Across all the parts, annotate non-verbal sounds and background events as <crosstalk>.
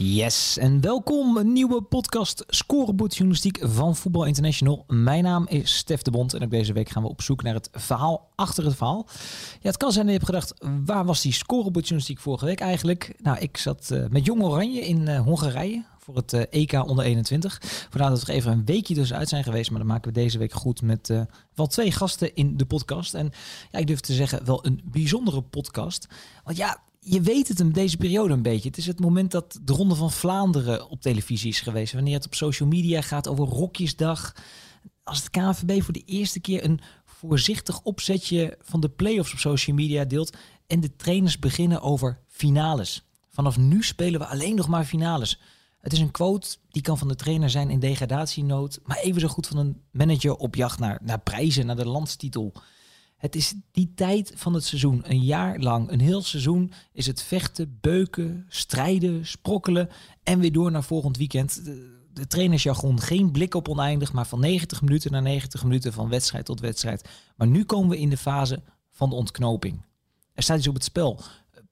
Yes, en welkom een nieuwe podcast Scorebord Journalistiek van Voetbal International. Mijn naam is Stef de Bond en ook deze week gaan we op zoek naar het verhaal achter het verhaal. Ja, het kan zijn dat je hebt gedacht, waar was die Scorebord Journalistiek vorige week eigenlijk? Nou, ik zat uh, met Jong Oranje in uh, Hongarije voor het uh, EK onder 21. Vandaar dat we even een weekje tussenuit zijn geweest, maar dan maken we deze week goed met wel twee gasten in de podcast. En ja, ik durf te zeggen, wel een bijzondere podcast. Want ja, je weet het in deze periode een beetje. Het is het moment dat de Ronde van Vlaanderen op televisie is geweest. Wanneer het op social media gaat over Rokjesdag. Als het KNVB voor de eerste keer een voorzichtig opzetje van de play-offs op social media deelt. En de trainers beginnen over finales. Vanaf nu spelen we alleen nog maar finales. Het is een quote die kan van de trainer zijn in degradatienood. Maar even zo goed van een manager op jacht naar, naar prijzen, naar de landstitel. Het is die tijd van het seizoen, een jaar lang, een heel seizoen, is het vechten, beuken, strijden, sprokkelen en weer door naar volgend weekend. De, trainersjargon, geen blik op oneindig, maar van 90 minuten naar 90 minuten, van wedstrijd tot wedstrijd. Maar nu komen we in de fase van de ontknoping. Er staat iets op het spel.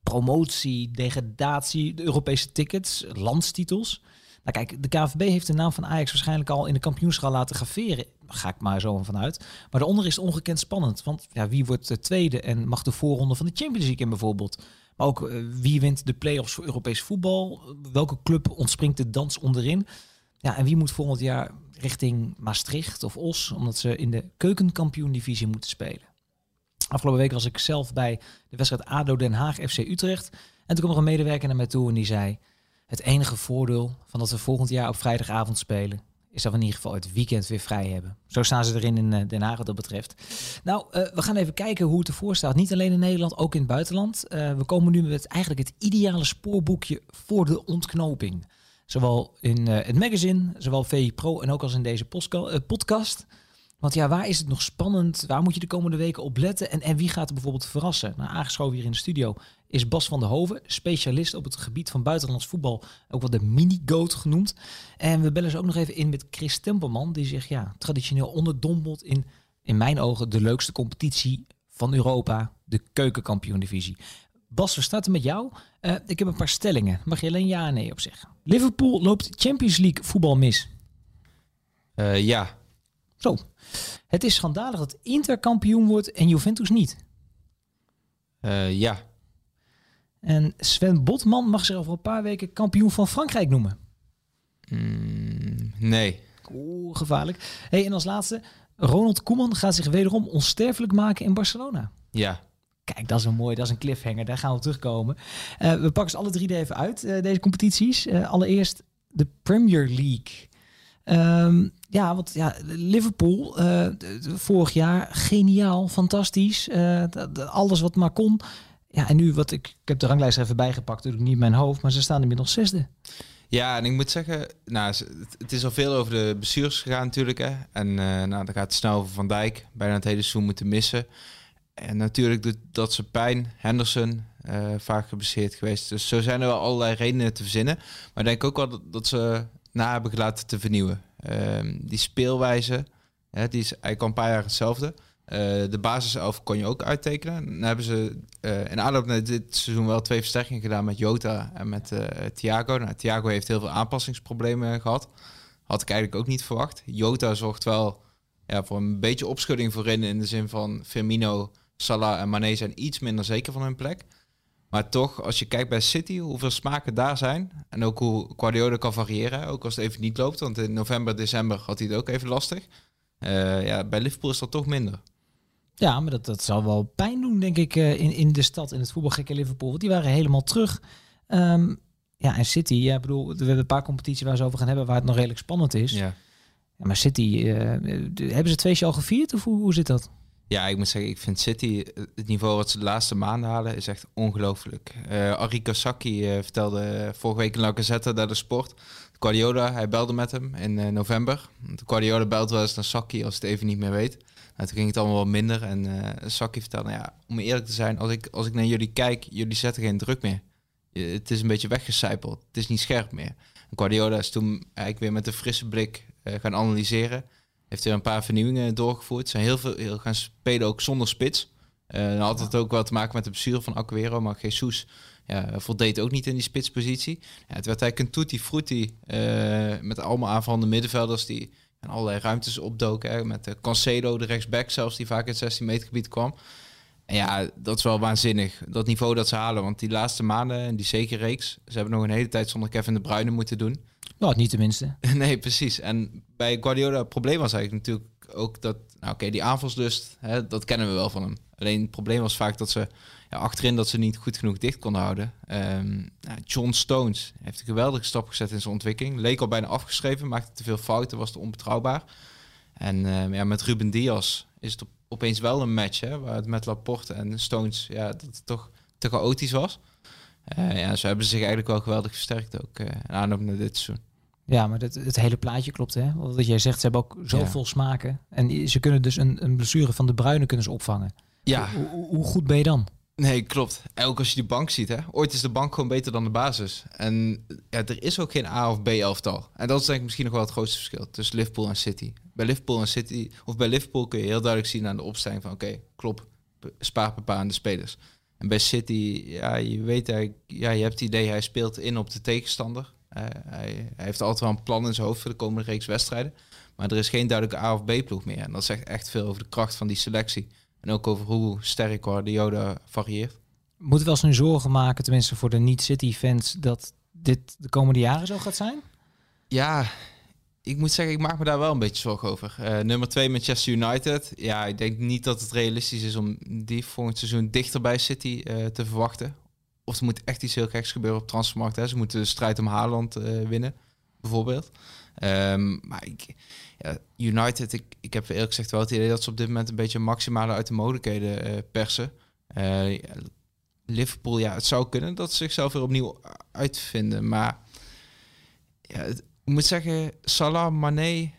Promotie, degradatie, de Europese tickets, landstitels. Nou kijk, de KVB heeft de naam van Ajax waarschijnlijk al in de kampioenschap laten graveren. ga ik maar zo vanuit. Maar daaronder is het ongekend spannend. Want ja, wie wordt de tweede en mag de voorronde van de Champions League in bijvoorbeeld? Maar ook uh, wie wint de play-offs voor Europees voetbal? Welke club ontspringt de dans onderin? Ja, en wie moet volgend jaar richting Maastricht of Os, omdat ze in de keukenkampioen-divisie moeten spelen? Afgelopen week was ik zelf bij de wedstrijd ADO Den Haag FC Utrecht. En toen kwam nog een medewerker naar mij toe en die zei... Het enige voordeel van dat we volgend jaar op vrijdagavond spelen, is dat we in ieder geval het weekend weer vrij hebben. Zo staan ze erin in eh, Den Haag wat dat betreft. Nou, uh, we gaan even kijken hoe het ervoor staat. Niet alleen in Nederland, ook in het buitenland. Uh, we komen nu met eigenlijk het ideale spoorboekje voor de ontknoping. Zowel in het magazine, zowel VI Pro en ook als in deze podcast. Want ja, waar is het nog spannend? Waar moet je de komende weken op letten? En, en wie gaat er bijvoorbeeld verrassen? Nou, aangeschoven hier in de studio is Bas van der Hoven, specialist op het gebied van buitenlands voetbal, ook wel de mini-goat genoemd. En we bellen ze ook nog even in met Chris Tempelman, die zich ja, traditioneel onderdompelt in, in mijn ogen, de leukste competitie van Europa, de keukenkampioen-divisie. Bas, we starten met jou. Uh, ik heb een paar stellingen. Mag je alleen ja en nee op zeggen? Liverpool loopt Champions League voetbal mis. Uh, ja. Zo. Het is schandalig dat Inter kampioen wordt en Juventus niet. Uh, ja. En Sven Botman mag zich over een paar weken kampioen van Frankrijk noemen. Mm, nee. Oeh, gevaarlijk. Hey, en als laatste, Ronald Koeman gaat zich wederom onsterfelijk maken in Barcelona. Ja. Kijk, dat is een mooi, dat is een cliffhanger. Daar gaan we terugkomen. Uh, we pakken ze alle drie er even uit, uh, deze competities. Uh, allereerst de Premier League. Um, ja, want ja, Liverpool, vorig jaar geniaal, fantastisch. alles wat maar kon. Ja, en nu wat ik, ik heb de ranglijst even bijgepakt, natuurlijk niet in mijn hoofd, maar ze staan inmiddels zesde. Ja, en ik moet zeggen, nou, het is al veel over de bestuurders gegaan natuurlijk. Hè. En uh, nou, dan gaat het snel over Van Dijk, bijna het hele seizoen moeten missen. En natuurlijk doet dat ze pijn. Henderson, uh, vaak geblesseerd geweest. Dus zo zijn er wel allerlei redenen te verzinnen. Maar ik denk ook wel dat, ze na hebben gelaten te vernieuwen. Uh, die speelwijze, hè, die is eigenlijk al een paar jaar hetzelfde. Uh, de basiself kon je ook uittekenen. Dan hebben ze uh, in aanloop naar dit seizoen wel twee versterkingen gedaan met Jota en met uh, Thiago. Nou, Thiago heeft heel veel aanpassingsproblemen gehad. Had ik eigenlijk ook niet verwacht. Jota zorgt wel ja, voor een beetje opschudding voorin in de zin van Firmino, Salah en Mane zijn iets minder zeker van hun plek. Maar toch, als je kijkt bij City, hoeveel smaken daar zijn. En ook hoe Guardiola kan variëren, ook als het even niet loopt. Want in november, december had hij het ook even lastig. ja, bij Liverpool is dat toch minder. Ja, maar dat, dat zal wel pijn doen, denk ik, in, in de stad, in het voetbalgekke Liverpool. Want die waren helemaal terug. Um, ja, en City, ja, bedoel, we hebben een paar competities waar ze over gaan hebben, waar het nog redelijk spannend is. Ja. ja maar City, uh, hebben ze twee jaar al gevierd of hoe, hoe zit dat? Ja, ik moet zeggen, ik vind City, het niveau wat ze de laatste maanden halen, is echt ongelooflijk. Uh, uh, vertelde vorige week in La Gazzetta dat de sport. Guardiola, hij belde met hem in november. De Guardiola belt wel eens naar Saki als het even niet meer weet. Toen ging het allemaal wat minder. En uh, Saki vertelde, nou ja, om eerlijk te zijn, als ik, als ik naar jullie kijk, jullie zetten geen druk meer. Het is een beetje weggecijpeld. Het is niet scherp meer. En Guardiola is toen eigenlijk weer met een frisse blik gaan analyseren heeft er een paar vernieuwingen doorgevoerd. Zijn heel veel heel gaan spelen ook zonder spits. Uh, dan had het ook wel te maken met de bestuur van Aguero, maar Jesus ja, voldeed ook niet in die spitspositie. Ja, het werd eigenlijk een tutti frutti uh, met allemaal aanvallende middenvelders die in allerlei ruimtes opdoken. Hè, met de Cancelo, de rechtsback zelfs, die vaak in het 16 meter gebied kwam. En ja, dat is wel waanzinnig. Dat niveau dat ze halen. Want die laatste maanden, en die zeker reeks, ze hebben nog een hele tijd zonder Kevin de Bruyne moeten doen. Nou, niet tenminste. <laughs> nee, precies. En bij Guardiola, het probleem was eigenlijk natuurlijk ook dat, nou oké, die aanvalslust, hè, dat kennen we wel van hem. Alleen het probleem was vaak dat ze ja, achterin dat ze niet goed genoeg dicht konden houden. Um, nou, John Stones heeft een geweldige stap gezet in zijn ontwikkeling. Leek al bijna afgeschreven, maakte te veel fouten, was te onbetrouwbaar. En uh, ja, met Ruben Diaz is het op, opeens wel een match, hè, waar het met Laporte en Stones ja, dat het toch te chaotisch was. Uh, ja, ze hebben zich eigenlijk wel geweldig versterkt ook uh, aanloop naar dit seizoen. Ja, maar het, het hele plaatje klopt, hè? Wat jij zegt, ze hebben ook zoveel ja. smaken. En ze kunnen dus een, een blessure van de bruine kunnen ze opvangen. Ja. Hoe, hoe, goed ben je dan? Nee, klopt. Ook als je die bank ziet, hè. Ooit is de bank gewoon beter dan de basis. En ja, er is ook geen A of B elftal. En dat is denk ik misschien nog wel het grootste verschil tussen Liverpool en City. Bij Liverpool en City, of bij Liverpool kun je heel duidelijk zien aan de opstelling van oké, okay, klop, spaarbepaande spelers. En bij City, ja, je weet ja, je hebt het idee, hij speelt in op de tegenstander. Uh, hij, hij, heeft altijd wel een plan in zijn hoofd voor de komende reeks wedstrijden. Maar er is geen duidelijke A of B ploeg meer. En dat zegt echt veel over de kracht van die selectie. En ook over hoe sterk Guardiola varieert. Moeten we wel eens nu zorgen maken, tenminste voor de niet-City-fans, dat dit de komende jaren zo gaat zijn? Ja, ik moet zeggen, ik maak me daar wel een beetje zorgen over. Uh, nummer 2 Manchester United. Ja, ik denk niet dat het realistisch is om die volgend seizoen dichter bij City uh, te verwachten. Of er moet echt iets heel geks gebeuren op transfermarkt. Hè. Ze moeten de strijd om Haaland uh, winnen, bijvoorbeeld. Um, maar United, ik, heb eerlijk gezegd wel het idee dat ze op dit moment een beetje maximale uit de mogelijkheden persen. Liverpool, ja, het zou kunnen dat ze zichzelf weer opnieuw uitvinden. Maar ja, ik moet zeggen, Salah, Mane,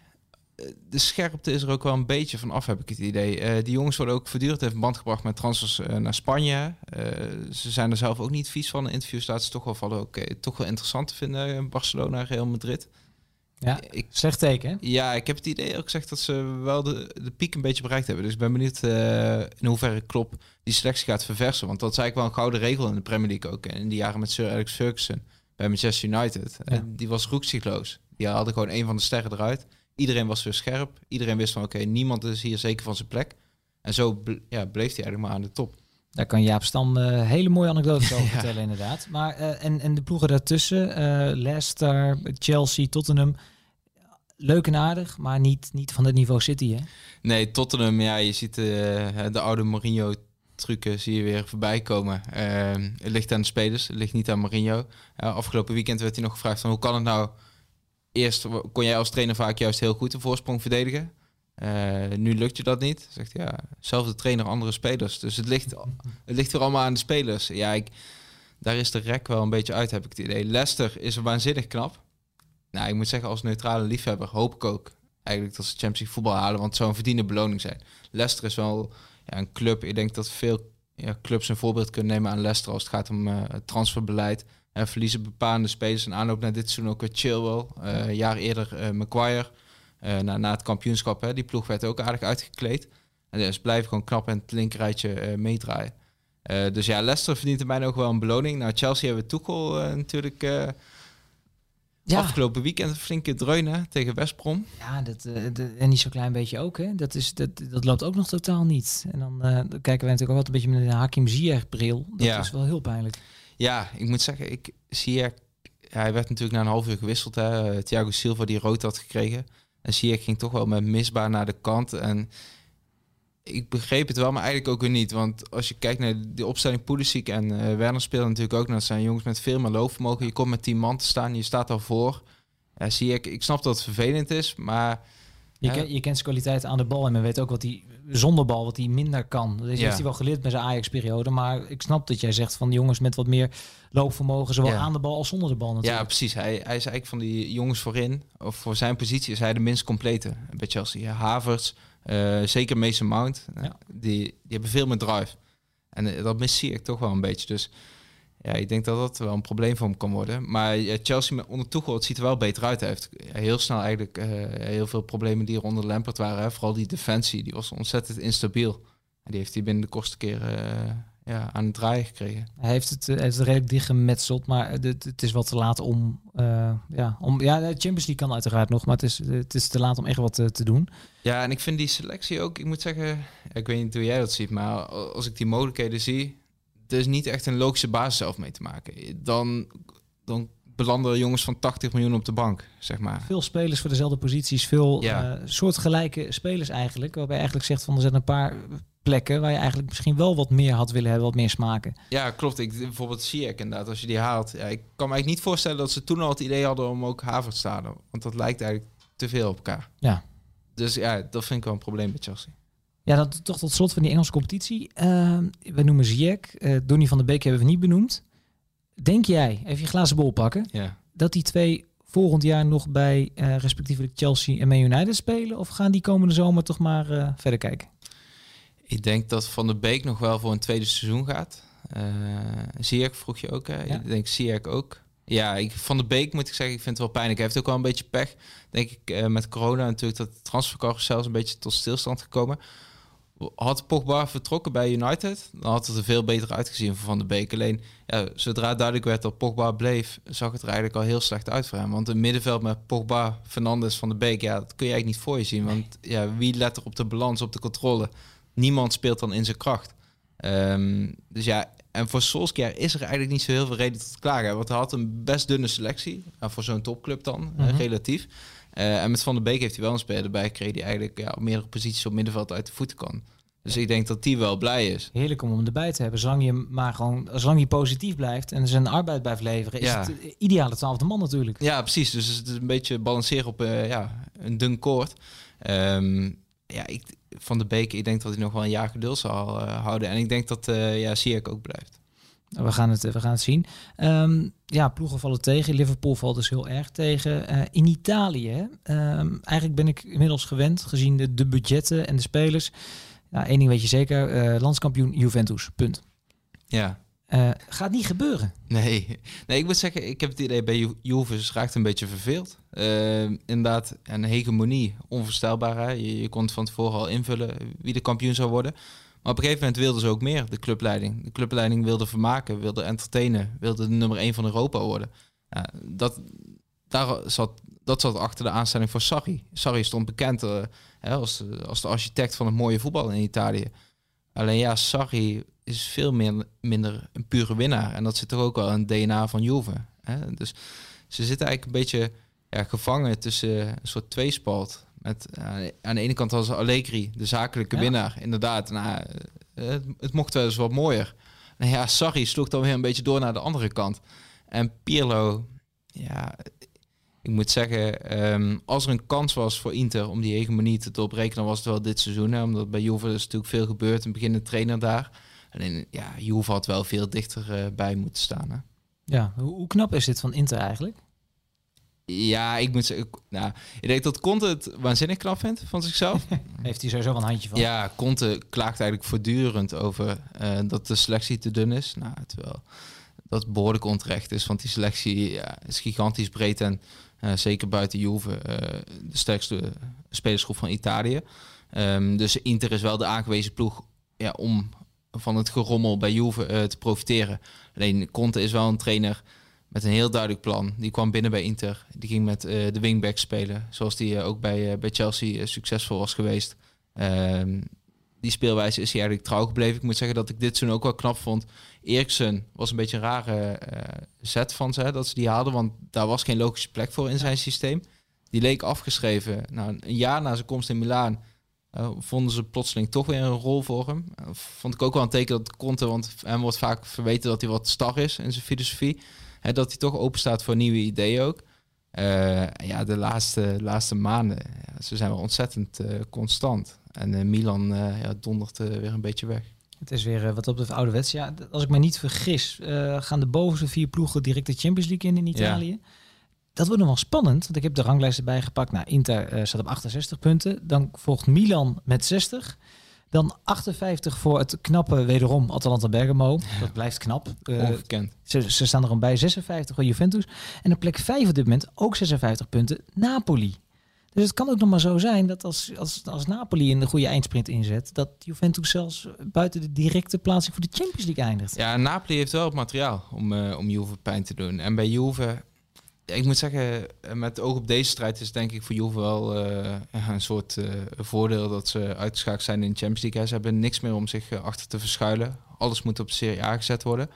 de scherpte is er ook wel een beetje van af, heb ik het idee. Uh, die jongens worden ook voortdurend in verband gebracht met transfers uh, naar Spanje. Uh, ze zijn er zelf ook niet vies van. In interviews laten ze toch wel vallen, toch wel interessant te vinden in Barcelona, Real Madrid. Ja, ik, slecht teken. Ja, ik heb het idee ook gezegd dat ze wel de, de piek een beetje bereikt hebben. Dus ik ben benieuwd in hoeverre Klopp die selectie gaat verversen. Want dat is eigenlijk wel een gouden regel in de Premier League ook. En in die jaren met Sir Alex Ferguson bij Manchester United. Ja. Die was roekzichtloos. Die hadden gewoon een van de sterren eruit. Iedereen was weer scherp. Iedereen wist van oké, okay, niemand is hier zeker van zijn plek. En zo ja, bleef hij eigenlijk maar aan de top. Daar kan Jaap Stam uh, hele mooie anekdotes <laughs> over ja. vertellen, inderdaad. Maar uh, en, en de ploegen daartussen, uh, Leicester, Chelsea, Tottenham. Leuk en aardig, maar niet, niet van het niveau City, hè? Nee, Tottenham, ja, je ziet de oude Mourinho trucken zie je weer voorbij komen. Het ligt aan de spelers, het ligt niet aan Mourinho. Afgelopen weekend werd hij nog gevraagd van hoe kan het nou... Eerst kon jij als trainer vaak juist heel goed een voorsprong verdedigen. Uh, nu lukt je dat niet. Zegt ja, zelfde trainer, andere spelers. Dus het ligt, het ligt weer allemaal aan de spelers. Ja, ik, daar is de rek wel een beetje uit, heb ik het idee. Leicester is waanzinnig knap. Nou, ik moet zeggen, als neutrale liefhebber hoop ik ook eigenlijk dat ze Champions League voetbal halen, want het zou een verdiende beloning zijn. Leicester is wel ja, een club. Ik denk dat veel ja, clubs een voorbeeld kunnen nemen aan Leicester als het gaat om uh, transferbeleid. En verliezen bepaalde spelers. En aanloop naar dit seizoen ook weer Chilwell. Uh, een jaar eerder uh, Maguire. Na, na het kampioenschap, hè, die ploeg werd ook aardig uitgekleed. En dus blijven gewoon knap in het linkerrijtje meedraaien. dus ja, Leicester verdient er bijna ook wel een beloning. Nou, Chelsea hebben we Tuchel natuurlijk ja. Afgelopen weekend een flinke dreunen tegen Westbrom. Ja, dat, en niet zo klein beetje ook. Hè? Dat, is, dat, dat loopt ook nog totaal niet. En dan, dan kijken we natuurlijk ook wat een beetje met een Hakim Ziyech bril. Dat ja. is wel heel pijnlijk. Ja, ik moet zeggen, ik Ziyech, hij werd natuurlijk na een half uur gewisseld. Hè. Eh, Thiago Silva die rood had gekregen. En Ziyech ging toch wel met misbaar naar de kant. En ik begreep het wel, maar eigenlijk ook weer niet. Want als je kijkt naar de opstelling Pulisic en uh, Werner spelen natuurlijk ook. Dat zijn jongens met veel meer loopvermogen. Je komt met tien man te staan, je staat al voor. Zie ik, ik snap dat het vervelend is, maar Je, ken- je kent zijn kwaliteit aan de bal en men weet ook wat hij zonder bal wat hij minder kan. Dat Ja. heeft hij wel geleerd met zijn Ajax-periode. Maar ik snap dat jij zegt van jongens met wat meer loopvermogen, zowel Ja. aan de bal als zonder de bal natuurlijk. Ja, precies. Hij, hij is eigenlijk van die jongens voorin, of voor zijn positie, is hij de minst complete bij Chelsea. Ja, Havertz, eh, zeker Mason Mount, eh, Ja. die, die hebben veel meer drive. En eh, dat mis zie ik toch wel een beetje. Dus ja, ik denk dat dat wel een probleem voor hem kan worden. Maar eh, Chelsea met onder Tuchel, het ziet er wel beter uit. Hij heeft heel snel eigenlijk eh, heel veel problemen die er onder Lampert waren. Hè. Vooral die defensie, die was ontzettend instabiel. En die heeft hij binnen de kortste keer eh, ja, aan het draaien gekregen. Hij heeft het, eh, hij heeft het redelijk dichtgemetseld, maar het, het- is wel te laat om, ja, om... Ja, de Champions League kan uiteraard nog, maar het is, het is te laat om echt wat te doen. Ja, en ik vind die selectie ook, ik moet zeggen, ik weet niet hoe jij dat ziet, maar als ik die mogelijkheden zie, er is niet echt een logische basis zelf mee te maken. Dan, dan belanden jongens van 80 miljoen op de bank, zeg maar. Veel spelers voor dezelfde posities, veel Ja. eh, soortgelijke spelers eigenlijk. Waarbij je eigenlijk zegt van er zijn een paar plekken waar je eigenlijk misschien wel wat meer had willen hebben, wat meer smaken. Ja, klopt. Ik, bijvoorbeeld Ziyech inderdaad, als je die haalt. Ja, ik kan me eigenlijk niet voorstellen dat ze toen al het idee hadden om ook Havertz te halen. Want dat lijkt eigenlijk te veel op elkaar. Ja. Dus ja, dat vind ik wel een probleem bij Chelsea. Ja, dat toch tot slot van die Engelse competitie. Eh, we noemen Ziyech, eh Donny van der Beek hebben we niet benoemd. Denk jij, even je glazen bol pakken, Ja. dat die twee volgend jaar nog bij eh, respectievelijk Chelsea en Man United spelen? Of gaan die komende zomer toch maar eh, verder kijken? Ik denk dat Van der Beek nog wel voor een tweede seizoen gaat. Ziyech vroeg je ook, hè? Ja. Ik denk Ziyech ook. Ja, ik, Van der Beek moet ik zeggen, ik vind het wel pijnlijk. Hij heeft ook wel een beetje pech, denk ik, met corona natuurlijk, dat de is een beetje tot stilstand gekomen. Had Pogba vertrokken bij United, dan had het er veel beter uitgezien voor Van der Beek. Alleen, ja, zodra duidelijk werd dat Pogba bleef, zag het er eigenlijk al heel slecht uit voor hem. Want een middenveld met Pogba, Fernandes, Van der Beek, ja, dat kun je eigenlijk niet voor je zien. Want ja, wie let er op de balans, op de controle? Niemand speelt dan in zijn kracht. Ehm, dus ja, en voor Solskjaer is er eigenlijk niet zo heel veel reden tot klagen. Want hij had een best dunne selectie, voor zo'n topclub dan, eh, Mhm. relatief. Eh, en met Van der Beek heeft hij wel een speler erbij gekregen die eigenlijk ja, op meerdere posities op middenveld uit de voeten kan. Dus ik denk dat die wel blij is. Heerlijk om hem erbij te hebben. Zolang je maar gewoon, zolang hij positief blijft en zijn arbeid blijft leveren, is Ja. het de ideale twaalfde man natuurlijk. Ja, precies. Dus het is een beetje balanceren op eh, ja, een dun koord. Ehm, ja, ik, Van de Beek, ik denk dat hij nog wel een jaar geduld zal eh, houden. En ik denk dat eh ja, Ziyech ook blijft. We gaan het, we gaan het zien. Ehm, ja, ploegen vallen tegen. Liverpool valt dus heel erg tegen. Eh, in Italië, ehm, eigenlijk ben ik inmiddels gewend, gezien de, de budgetten en de spelers. Ja, één ding weet je zeker, eh, landskampioen Juventus, punt. Ja, Eh, gaat niet gebeuren. nee. nee, ik moet zeggen, ik heb het idee bij Ju- Juve ze raakt een beetje verveeld. Ehm, inderdaad, een hegemonie, onvoorstelbaar. Hè? Je, je kon het van tevoren al invullen wie de kampioen zou worden. Maar op een gegeven moment wilden ze ook meer, de clubleiding. De clubleiding wilde vermaken, wilde entertainen, wilde de nummer 1 van Europa worden. Dat, daar zat, dat zat achter de aanstelling voor Sarri. Sarri stond bekend hè, als, als de architect van het mooie voetbal in Italië. Alleen ja, Sarri is veel meer, minder een pure winnaar. En dat zit toch ook wel in het DNA van Juve. Hè? Dus ze zitten eigenlijk een beetje ja, gevangen tussen een soort tweespalt. Met, eh, aan de ene kant was Allegri, de zakelijke Ja. winnaar. Inderdaad, nou, eh, het, het mocht wel eens wat mooier. Nou ja, Sarri sloeg dan weer een beetje door naar de andere kant. En Pirlo, ja, ik moet zeggen, ehm, als er een kans was voor Inter om die hegemonie te doorbreken, dan was het wel dit seizoen. Hè, omdat bij Juve is natuurlijk veel gebeurd. Een beginnende trainer daar. Alleen, ja, Juve had wel veel dichter eh, bij moeten staan. Hè. Ja, hoe, hoe knap is dit van Inter eigenlijk? Ja, ik moet zeggen, ik- nou, ik denk dat Conte het waanzinnig knap vindt van zichzelf. <laughs> Heeft hij sowieso wel een handje van. ja, Conte klaagt eigenlijk voortdurend over eh, dat de selectie te dun is. Nou, terwijl dat behoorlijk onterecht is, want die selectie ja, is gigantisch breed en eh, zeker buiten Juve eh, de sterkste spelersgroep van Italië. Ehm, dus Inter is wel de aangewezen ploeg ja, om van het gerommel bij Juve te profiteren. Alleen Conte is wel een trainer met een heel duidelijk plan. Die kwam binnen bij Inter. Die ging met eh, de wingback spelen, zoals die eh, ook bij, eh, bij Chelsea succesvol was geweest. Ehm, die speelwijze is hij eigenlijk trouw gebleven. Ik moet zeggen dat ik dit seizoen ook wel knap vond. Eriksen was een beetje een rare zet van ze, dat ze die hadden. Want daar was geen logische plek voor in zijn systeem. Die leek afgeschreven. Nou, een jaar na zijn komst in Milaan vonden ze plotseling toch weer een rol voor hem. Vond ik ook wel een teken dat Conte, want hem wordt vaak verweten dat hij wat star is in zijn filosofie. Hè, dat hij toch open staat voor nieuwe ideeën ook. Eh, ja, de laatste, laatste maanden ja, ze zijn wel ontzettend eh, constant. En eh, Milan ja, dondert weer een beetje weg. Het is weer wat op de ouderwets. Ja, d- als ik me niet vergis, gaan de bovenste vier ploegen direct de Champions League in in Italië. Dat wordt nog wel spannend, want ik heb de ranglijst erbij gepakt. Nou, Inter staat op 68 punten. Dan volgt Milan met 60. Dan 58 voor het knappe, wederom, Atalanta Bergamo. Dat blijft knap. Eh, Ongekend. ze, ze staan er een bij 56 voor Juventus. En op plek 5 op dit moment ook 56 punten, Napoli. Dus het kan ook nog maar zo zijn dat als, als, als Napoli een goede eindsprint inzet, dat Juventus zelfs buiten de directe plaatsing voor de Champions League eindigt. Ja, Napoli heeft wel het materiaal om, eh, om Juve pijn te doen. En bij Juve, ik moet zeggen, eh, met oog op deze strijd is denk ik voor Juve wel eh, een soort eh, voordeel dat ze uitgeschakeld zijn in de Champions League. Ze hebben niks meer om zich achter te verschuilen. Alles moet op Serie A gezet worden.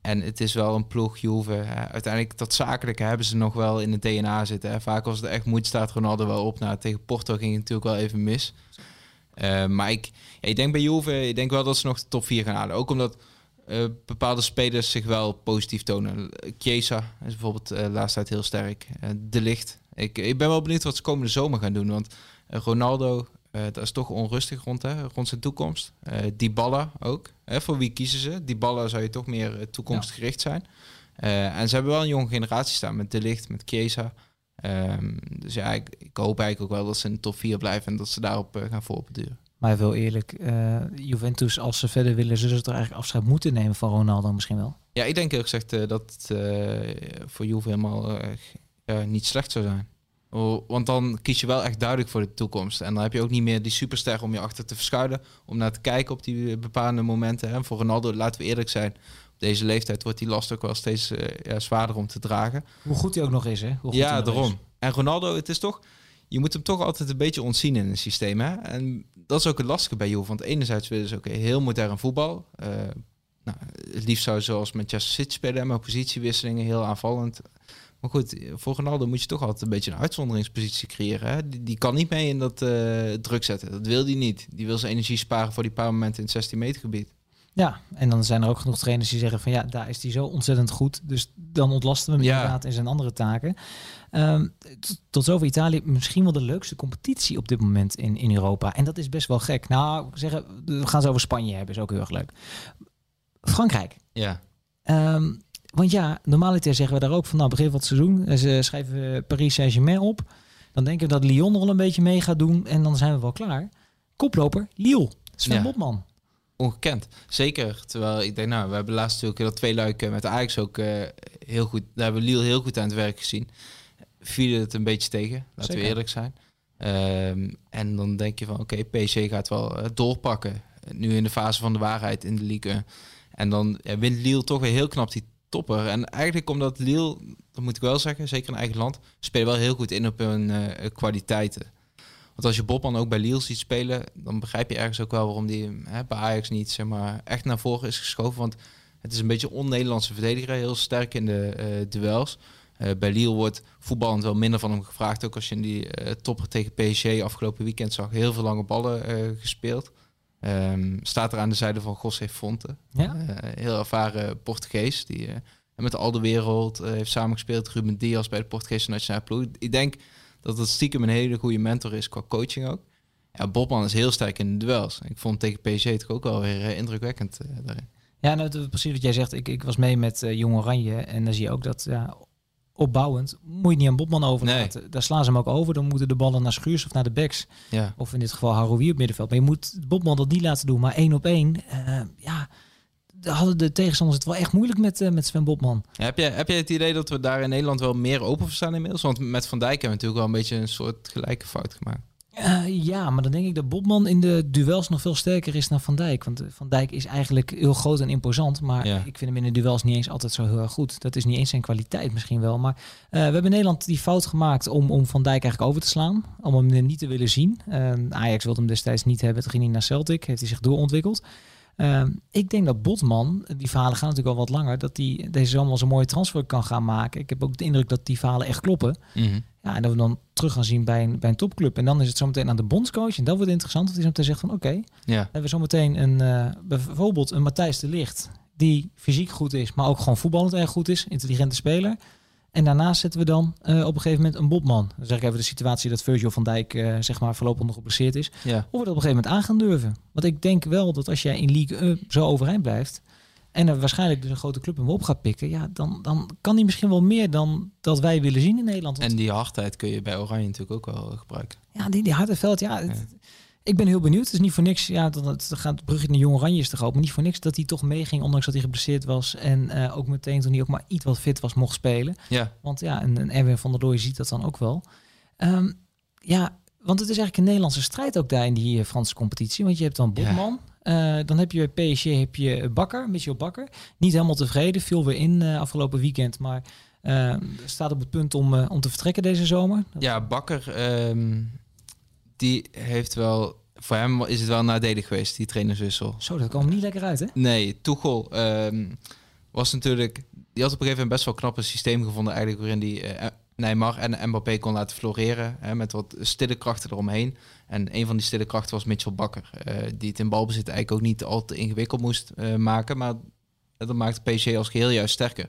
En het is wel een ploeg Juve. hè. Uiteindelijk dat zakelijke hebben ze nog wel in het DNA zitten. Hè. Vaak als het echt moet staat Ronaldo wel op. Nou, tegen Porto ging het natuurlijk wel even mis. Maar ik, ik denk bij Juve, ik denk wel dat ze nog de top 4 gaan halen. Ook omdat eh, bepaalde spelers zich wel positief tonen. Chiesa is bijvoorbeeld de laatste tijd heel sterk. Eh, de Licht. Ik, ik ben wel benieuwd wat ze komende zomer gaan doen. Want Ronaldo, dat is toch onrustig rond, hè, rond zijn toekomst. Dybala ook. Hè, voor wie kiezen ze? Dybala zou je toch meer toekomstgericht zijn. En ze hebben wel een jonge generatie staan met De Licht, met Chiesa. Ehm, dus ja, ik, ik hoop eigenlijk ook wel dat ze in de top 4 blijven en dat ze daarop gaan voorbeduren. Maar heel eerlijk, eh, Juventus, als ze verder willen, zullen ze toch eigenlijk afscheid moeten nemen van Ronaldo misschien wel. Ja, ik denk eerlijk gezegd eh, dat het eh, voor Juve helemaal niet slecht zou zijn. Oh, Want dan kies je wel echt duidelijk voor de toekomst. En dan heb je ook niet meer die superster om je achter te verschuilen. Om naar te kijken op die bepaalde momenten. En voor Ronaldo, laten we eerlijk zijn. Op deze leeftijd wordt die last ook wel steeds ja, zwaarder om te dragen. Hoe goed hij ook nog is, hè? Hoe goed Ja, daarom. En Ronaldo, het is toch... Je moet hem toch altijd een beetje ontzien in een systeem. Hè? En dat is ook het lastige bij Juve. Want enerzijds willen ze ook heel modern voetbal. Eh, nou, het liefst zou zoals Manchester City spelen. Met positiewisselingen, heel aanvallend. Maar goed, voor Ronaldo moet je toch altijd een beetje een uitzonderingspositie creëren. Hè? Die, kan niet mee in dat eh, druk zetten. Dat wil hij niet. Die wil zijn energie sparen voor die paar momenten in het 16 meter gebied. Ja, en dan zijn er ook genoeg trainers die zeggen van ja, daar is hij zo ontzettend goed. Dus dan ontlasten we hem Ja. inderdaad in zijn andere taken. Ehm, tot zover Italië misschien wel de leukste competitie op dit moment in, in Europa. En dat is best wel gek. Nou, zeggen, we gaan ze over Spanje hebben, is ook heel erg leuk. Frankrijk. Ja. Ehm, want ja, normaliter zeggen we daar ook van, nou, begin van het seizoen. eh, Ze schrijven Paris Saint-Germain op. Dan denken we dat Lyon er al een beetje mee gaat doen. En dan zijn we wel klaar. Koploper, Lille. Sven Ja. Botman. Ongekend. Zeker. Terwijl ik denk, nou, we hebben laatst natuurlijk dat twee luiken met Ajax ook eh, heel goed. Daar hebben Lille heel goed aan het werk gezien. Viel het een beetje tegen, laten Zeker. we eerlijk zijn. Ehm, en dan denk je van, oké, PSG gaat wel eh, doorpakken. Nu in de fase van de waarheid in de Ligue 1. En dan ja, wint Lille toch weer heel knap die topper. En eigenlijk omdat Lille, dat moet ik wel zeggen, zeker in eigen land, spelen wel heel goed in op hun eh, kwaliteiten. Want als je Bobman ook bij Lille ziet spelen, dan begrijp je ergens ook wel waarom die hè, bij Ajax niet zeg maar, echt naar voren is geschoven. Want het is een beetje on-Nederlandse verdediger, heel sterk in de eh, duels. Eh, bij Lille wordt voetballend wel minder van hem gevraagd. Ook als je in die eh, topper tegen PSG afgelopen weekend zag, heel veel lange ballen gespeeld. Ehm, staat er aan de zijde van José Fonte. Ja? Heel ervaren Portugees. Die met al de wereld heeft samengespeeld. Ruben Diaz bij de Portugese nationale ploeg. Ik denk dat het stiekem een hele goede mentor is qua coaching ook. Ja, Bobman is heel sterk in de duels. Ik vond tegen PSG toch ook wel weer eh, indrukwekkend eh, daarin. Ja, nou, precies wat jij zegt. Ik, ik was mee met eh, Jong Oranje en dan zie je ook dat ja, opbouwend moet je het niet aan Botman overlaten. Daar slaan ze hem ook over. Dan moeten de ballen naar Schuurs of naar de backs. Ja. Of in dit geval Haroui op middenveld. Maar je moet Botman dat niet laten doen. Maar één op één, ja, hadden de tegenstanders het wel echt moeilijk met, eh, met Sven Botman. Ja, heb, jij, heb jij het idee dat we daar in Nederland wel meer open voor staan inmiddels? Want met Van Dijk hebben we natuurlijk wel een beetje een soort gelijke fout gemaakt. Eh, ja, maar dan denk ik dat Botman in de duels nog veel sterker is dan Van Dijk. Want eh, Van Dijk is eigenlijk heel groot en imposant. Maar Ja. ik vind hem in de duels niet eens altijd zo heel erg goed. Dat is niet eens zijn kwaliteit misschien wel. Maar we hebben in Nederland die fout gemaakt om, om Van Dijk eigenlijk over te slaan. Om hem niet te willen zien. Eh, Ajax wilde hem destijds niet hebben. Toen ging hij naar Celtic. Heeft hij zich doorontwikkeld. Eh, ik denk dat Botman, die verhalen gaan natuurlijk al wat langer, dat hij deze zomer een mooie transfer kan gaan maken. Ik heb ook de indruk dat die verhalen echt kloppen. Ja, en dat we dan terug gaan zien bij een, bij een topclub. En dan is het zometeen aan de bondscoach. En dat wordt interessant. Dat hij zometeen zegt van oké, Ja. hebben we zometeen een, eh, bijvoorbeeld een Matthijs de Licht. Die fysiek goed is, maar ook gewoon voetballend erg goed is. Intelligente speler. En daarnaast zetten we dan op een gegeven moment een Bobman. Dan zeg ik even de situatie dat Virgil van Dijk zeg maar voorlopig nog geblesseerd is. Ja. Of we dat op een gegeven moment aan gaan durven. Want ik denk wel dat als jij in League zo overeind blijft... en er waarschijnlijk dus een grote club hem op gaat pikken... ja, dan, dan kan hij misschien wel meer dan dat wij willen zien in Nederland. En die hardheid kun je bij Oranje natuurlijk ook wel gebruiken. Ja, die, die harde veld, ja... ik ben heel benieuwd. Het is niet voor niks. Ja, dan het gaat het brugje naar Jong Oranje is te groot. Maar niet voor niks dat hij toch meeging, ondanks dat hij geblesseerd was. En uh, ook meteen toen hij ook maar iets wat fit was, mocht spelen. Ja. Want ja, een Erwin van der Looy ziet dat dan ook wel. Um, ja, want het is eigenlijk een Nederlandse strijd ook daar in die Franse competitie. Want je hebt dan Botman. Ja. Uh, dan heb je PSG heb je Bakker, Michel Bakker. Niet helemaal tevreden. Viel weer in afgelopen weekend. Maar staat op het punt om, om te vertrekken deze zomer. Ja, Bakker... Um die heeft wel... Voor hem is het wel nadelig geweest, die trainerswissel. Zo, dat kwam niet lekker uit, hè? Nee, Tuchel um, was natuurlijk... Die had op een gegeven moment best wel knap een systeem gevonden... eigenlijk waarin die uh, Neymar en Mbappé kon laten floreren. Hè, met wat stille krachten eromheen. En een van die stille krachten was Mitchell Bakker. Uh, die het in balbezit eigenlijk ook niet al te ingewikkeld moest uh, maken. Maar dat maakte PSG als geheel juist sterker.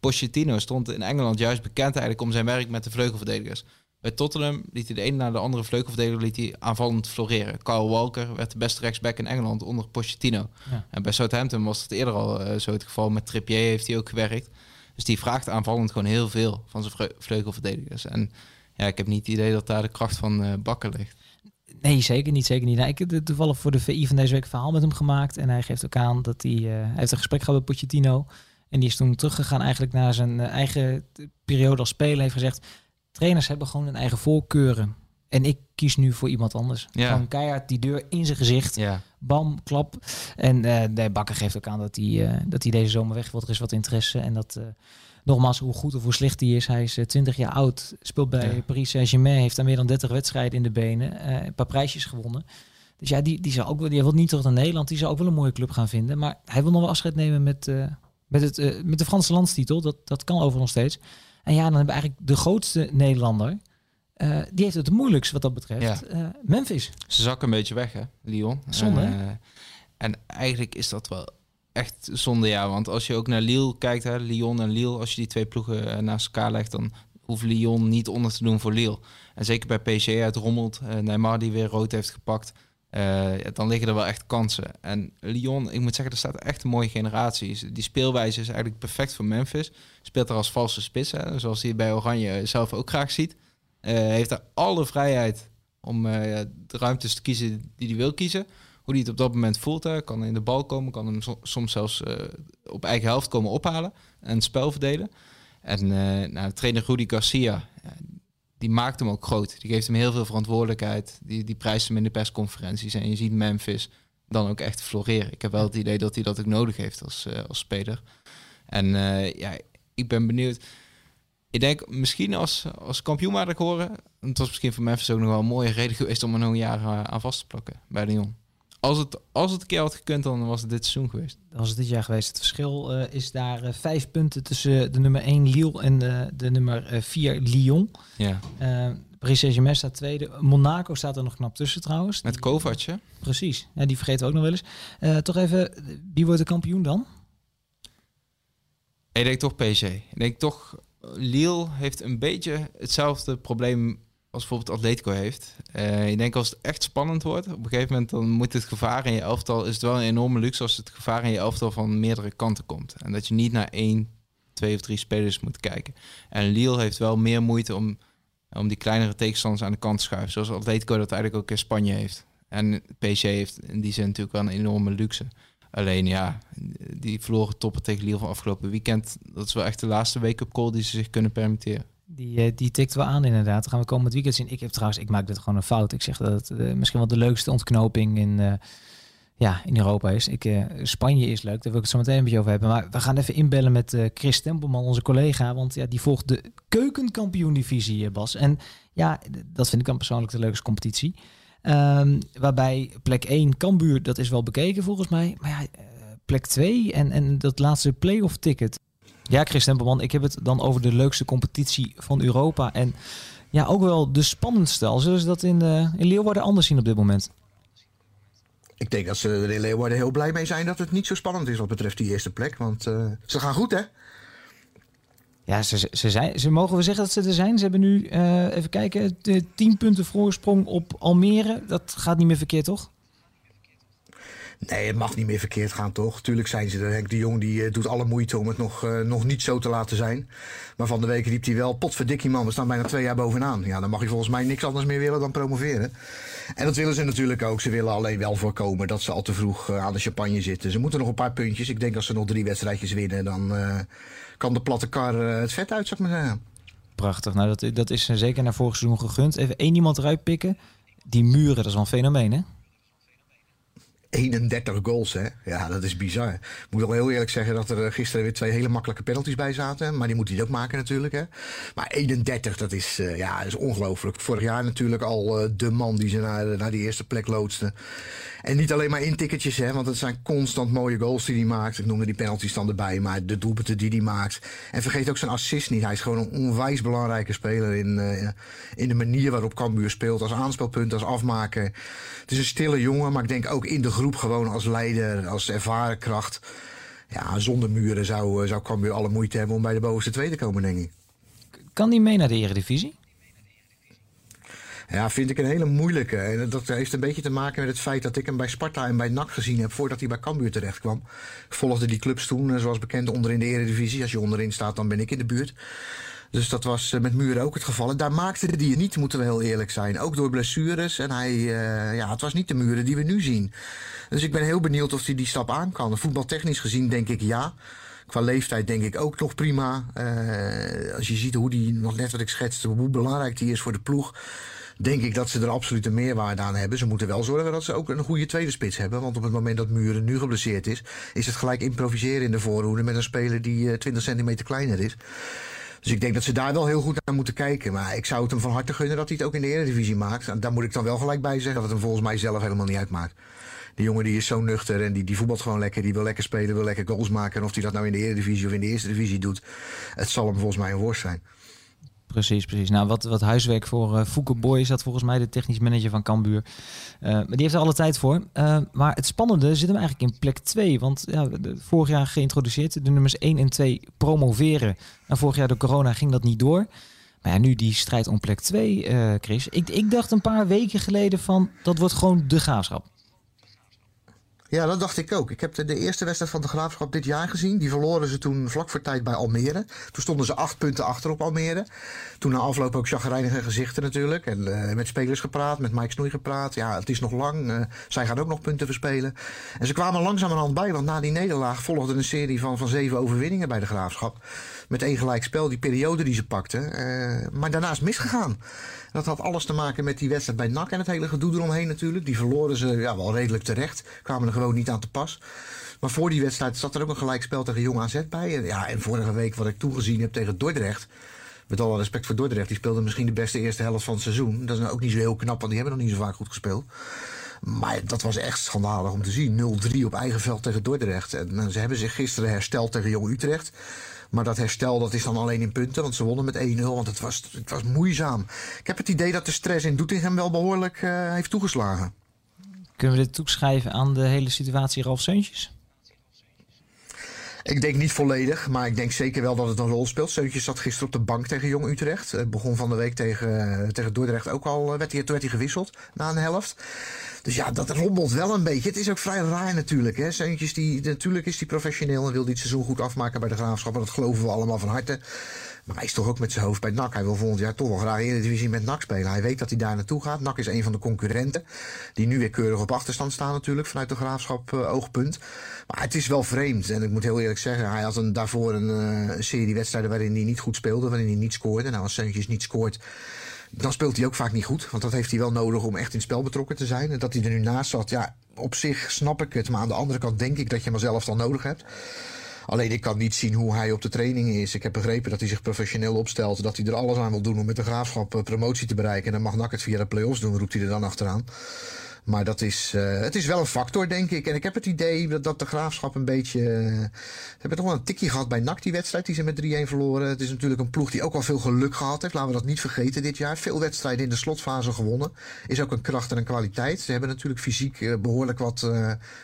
Pochettino stond in Engeland juist bekend eigenlijk om zijn werk met de vleugelverdedigers. Bij Tottenham liet hij de ene na de andere vleugelverdediger liet hij aanvallend floreren. Kyle Walker werd de beste rechtsback in Engeland onder Pochettino. Ja. En bij Southampton was het eerder al uh, zo het geval. Met Trippier heeft hij ook gewerkt. Dus die vraagt aanvallend gewoon heel veel van zijn vleugelverdedigers. En ja, ik heb niet het idee dat daar de kracht van uh, Bakker ligt. Nee, zeker niet. Zeker niet. Nou, ik heb toevallig voor de VI van deze week een verhaal met hem gemaakt. En hij geeft ook aan dat hij, uh, hij heeft een gesprek gehad met Pochettino. En die is toen teruggegaan eigenlijk naar zijn eigen periode als speler. Heeft gezegd, trainers hebben gewoon hun eigen voorkeuren. En ik kies nu voor iemand anders. Ja. Gewoon keihard die deur in zijn gezicht. Ja. Bam, klap. En uh, de Bakker geeft ook aan dat hij, uh, dat hij deze zomer weg wil. Er is wat interesse. En dat, uh, nogmaals, hoe goed of hoe slecht hij is. Hij is 20 jaar oud. Speelt bij ja. Paris Saint-Germain. Heeft daar meer dan 30 wedstrijden in de benen. een paar prijsjes gewonnen. Dus ja, die, die, zal ook, die wil niet terug naar Nederland. Die zou ook wel een mooie club gaan vinden. Maar hij wil nog wel afscheid nemen met, met, het, met de Franse landstitel. Dat, dat kan over nog steeds. En ja, dan hebben we eigenlijk de grootste Nederlander. Uh, die heeft het het moeilijkst wat dat betreft. Ja. Uh, Memphis. Ze zakken een beetje weg, hè, Lyon. Zonde, uh, En eigenlijk is dat wel echt zonde, ja. Want als je ook naar Lille kijkt, hè, Lyon en Lille, als je die twee ploegen naast elkaar legt, dan hoeft Lyon niet onder te doen voor Lille. En zeker bij PSG uitrommelt, Neymar die weer rood heeft gepakt. Uh, dan liggen er wel echt kansen. En Lyon, ik moet zeggen, er staat echt een mooie generatie. Die speelwijze is eigenlijk perfect voor Memphis. Speelt er als valse spits, hè, zoals hij bij Oranje zelf ook graag ziet. Uh, heeft daar alle vrijheid om uh, de ruimtes te kiezen die hij wil kiezen. Hoe hij het op dat moment voelt. Kan in de bal komen, kan hem soms zelfs op eigen helft komen ophalen en het spel verdelen. En nou, trainer Rudy Garcia, die maakt hem ook groot. Die geeft hem heel veel verantwoordelijkheid. Die, die prijst hem in de persconferenties. En je ziet Memphis dan ook echt floreren. Ik heb wel het idee dat hij dat ook nodig heeft als, uh, als speler. En uh, ja, ik ben benieuwd. Ik denk misschien als, als kampioen had ik horen. Het was misschien voor Memphis ook nog wel een mooie reden geweest om nog een jaar uh, aan vast te plakken bij Lyon. Als het, als het een keer had gekund, dan was het dit seizoen geweest. Dan was het dit jaar geweest. Het verschil uh, is daar uh, vijf punten tussen de nummer 1 Lille en uh, de nummer 4 Lyon. Ja. Paris Saint-Germain staat tweede. Monaco staat er nog knap tussen trouwens. Met Kovac, hè? Precies. Ja, die vergeten we ook nog wel eens. toch even, wie wordt de kampioen dan? Ik denk toch PSG. Ik denk toch, Lille heeft een beetje hetzelfde probleem als bijvoorbeeld Atletico heeft. Uh, ik denk als het echt spannend wordt, op een gegeven moment dan moet het gevaar in je elftal, is het wel een enorme luxe als het gevaar in je elftal van meerdere kanten komt. En dat je niet naar één, twee of drie spelers moet kijken. En Lille heeft wel meer moeite om, om die kleinere tegenstanders aan de kant te schuiven. Zoals Atletico dat eigenlijk ook in Spanje heeft. En PSG heeft in die zin natuurlijk wel een enorme luxe. Alleen ja, die verloren toppen tegen Lille van afgelopen weekend. Dat is wel echt de laatste wake-up call die ze zich kunnen permitteren. Die, die tikt wel aan inderdaad. Dan gaan we komend weekend zien. Ik heb trouwens, ik maak dit gewoon een fout. Ik zeg dat het uh, misschien wel de leukste ontknoping in, uh, ja, in Europa is. Ik, Spanje is leuk, daar wil ik het zo meteen een beetje over hebben. Maar we gaan even inbellen met Chris Tempelman, onze collega. Want ja, die volgt de keukenkampioen-divisie, Bas. En ja, dat vind ik dan persoonlijk de leukste competitie. Um, waarbij plek 1, Cambuur, dat is wel bekeken volgens mij. Maar ja, plek 2 en, en dat laatste play-off ticket. Ja, Chris Tempelman, ik heb het dan over de leukste competitie van Europa. En ja, ook wel de spannendste. Al zullen ze dat in, uh, in Leeuwarden anders zien op dit moment? Ik denk dat ze er in Leeuwarden heel blij mee zijn dat het niet zo spannend is wat betreft die eerste plek. Want uh, ze gaan goed, hè? Ja, ze, ze, zijn, ze mogen we zeggen dat ze er zijn. Ze hebben nu, uh, even kijken, de 10 punten voorsprong op Almere. Dat gaat niet meer verkeerd, toch? Nee, het mag niet meer verkeerd gaan, toch? Tuurlijk zijn ze er. Henk de Jong die, uh, doet alle moeite om het nog, uh, nog niet zo te laten zijn. Maar van de week riep hij wel, potverdikkie man, we staan bijna twee jaar bovenaan. Ja, dan mag je volgens mij niks anders meer willen dan promoveren. En dat willen ze natuurlijk ook. Ze willen alleen wel voorkomen dat ze al te vroeg aan de champagne zitten. Ze moeten nog een paar puntjes. Ik denk als ze nog drie wedstrijdjes winnen, dan kan de platte kar eh, het vet uit, zou ik maar zeggen. Prachtig. Nou, dat, dat is zeker naar vorig seizoen gegund. Even één iemand eruit pikken. Die muren, dat is wel een fenomeen, hè? 31 goals, hè? Ja, dat is bizar. Ik moet wel heel eerlijk zeggen dat er eh, gisteren weer twee hele makkelijke penalties bij zaten. Maar die moet hij ook maken natuurlijk, hè? Maar 31, dat is, uh, ja, is ongelooflijk. Vorig jaar natuurlijk al uh, de man die ze naar, naar die eerste plek loodste. En niet alleen maar intikketjes, hè, want het zijn constant mooie goals die hij maakt. Ik noemde die penalties dan erbij, maar de doelpunten die hij maakt. En vergeet ook zijn assist niet. Hij is gewoon een onwijs belangrijke speler in, uh, in de manier waarop Cambuur speelt. Als aanspelpunt, als afmaker. Het is een stille jongen, maar ik denk ook in de groep gewoon als leider, als ervaren kracht. Ja, zonder muren zou, zou Cambuur alle moeite hebben om bij de bovenste twee te komen, denk ik. Kan die mee naar de Eredivisie? Ja, vind ik een hele moeilijke. En dat heeft een beetje te maken met het feit dat ik hem bij Sparta en bij NAC gezien heb voordat hij bij Cambuur terecht kwam. Ik volgde die clubs toen, zoals bekend, onderin de Eredivisie. Als je onderin staat, dan ben ik in de buurt. Dus dat was met Muren ook het geval. En daar maakte hij het niet, moeten we heel eerlijk zijn. Ook door blessures. En hij, uh, ja, het was niet de Muren die we nu zien. Dus ik ben heel benieuwd of hij die stap aan kan. Voetbaltechnisch gezien denk ik ja. Qua leeftijd denk ik ook nog prima. Als je ziet hoe die, nog net wat ik schetste, hoe belangrijk die is voor de ploeg denk ik dat ze er absoluut een meerwaarde aan hebben. Ze moeten wel zorgen dat ze ook een goede tweede spits hebben. Want op het moment dat Muren nu geblesseerd is, is het gelijk improviseren in de voorhoede met een speler die 20 centimeter kleiner is. Dus ik denk dat ze daar wel heel goed naar moeten kijken. Maar ik zou het hem van harte gunnen dat hij het ook in de Eredivisie maakt. En daar moet ik dan wel gelijk bij zeggen dat het hem volgens mij zelf helemaal niet uitmaakt. Die jongen die is zo nuchter en die, die voetbalt gewoon lekker. Die wil lekker spelen, wil lekker goals maken. En of hij dat nou in de Eredivisie of in de Eerste Divisie doet, het zal hem volgens mij een worst zijn. Precies, precies. Nou, wat, wat huiswerk voor uh, Fouke Boy is dat volgens mij de technisch manager van Cambuur. Uh, maar die heeft er alle tijd voor. Uh, maar het spannende zit hem eigenlijk in plek 2. Want ja, vorig jaar geïntroduceerd, de nummers 1 en 2 promoveren. En vorig jaar door corona ging dat niet door. Maar ja, nu die strijd om plek 2, Chris. Ik, ik dacht een paar weken geleden van, dat wordt gewoon de graafschap. Ja, dat dacht ik ook. Ik heb de, eerste wedstrijd van de Graafschap dit jaar gezien. Die verloren ze toen vlak voor tijd bij Almere. Toen stonden ze acht punten achter op Almere. Toen na afloop ook chagrijnige gezichten natuurlijk. En uh, met spelers gepraat, met Mike Snoei gepraat. Ja, het is nog lang. Uh, zij gaan ook nog punten verspelen. En ze kwamen langzamerhand bij, want na die nederlaag volgde een serie van, van zeven overwinningen bij de Graafschap. Met één gelijk spel, die periode die ze pakten. Uh, maar daarnaast misgegaan. Dat had alles te maken met die wedstrijd bij NAC en het hele gedoe eromheen natuurlijk. Die verloren ze ja, wel redelijk terecht. Kwamen er gewoon niet aan te pas. Maar voor die wedstrijd zat er ook een gelijkspel tegen Jong AZ bij. En, ja, en vorige week wat ik toegezien heb tegen Dordrecht. Met alle respect voor Dordrecht. Die speelde misschien de beste eerste helft van het seizoen. Dat is nou ook niet zo heel knap, want die hebben nog niet zo vaak goed gespeeld. Maar dat was echt schandalig om te zien. 0-3 op eigen veld tegen Dordrecht. En ze hebben zich gisteren hersteld tegen Jong Utrecht. Maar dat herstel dat is dan alleen in punten, want ze wonnen met 1-0. Want het was, het was moeizaam. Ik heb het idee dat de stress in Doetinchem wel behoorlijk uh, heeft toegeslagen. Kunnen we dit toeschrijven aan de hele situatie Ralf Seuntjes? Ik denk niet volledig, maar ik denk zeker wel dat het een rol speelt. Seuntjes zat gisteren op de bank tegen Jong Utrecht. Het begon van de week tegen, tegen Dordrecht ook al, werd hij, toen werd hij gewisseld na een helft. Dus ja, dat rommelt wel een beetje. Het is ook vrij raar natuurlijk. Hè. Die, natuurlijk is hij professioneel en wil dit seizoen goed afmaken bij de Graafschap. En dat geloven we allemaal van harte. Maar hij is toch ook met zijn hoofd bij NAC. Hij wil volgend jaar toch wel graag in de divisie met NAC spelen. Hij weet dat hij daar naartoe gaat. NAC is een van de concurrenten. Die nu weer keurig op achterstand staan natuurlijk. Vanuit de Graafschap uh, oogpunt. Maar het is wel vreemd. En ik moet heel eerlijk zeggen. Hij had een, daarvoor een, uh, een serie wedstrijden waarin hij niet goed speelde. Waarin hij niet scoorde. Nou als Seuntjes niet scoort dan speelt hij ook vaak niet goed. Want dat heeft hij wel nodig om echt in het spel betrokken te zijn. En dat hij er nu naast zat, ja, op zich snap ik het. Maar aan de andere kant denk ik dat je hem zelf dan nodig hebt. Alleen ik kan niet zien hoe hij op de trainingen is. Ik heb begrepen dat hij zich professioneel opstelt. Dat hij er alles aan wil doen om met de graafschap promotie te bereiken. En dan mag NAC het via de play-offs doen, roept hij er dan achteraan. Maar dat is, uh, het is wel een factor, denk ik. En ik heb het idee dat, dat de graafschap een beetje. Uh, ze hebben toch wel een tikje gehad bij NAC, die wedstrijd die ze met 3-1 verloren. Het is natuurlijk een ploeg die ook al veel geluk gehad heeft. Laten we dat niet vergeten dit jaar. Veel wedstrijden in de slotfase gewonnen. Is ook een kracht en een kwaliteit. Ze hebben natuurlijk fysiek uh, behoorlijk wat,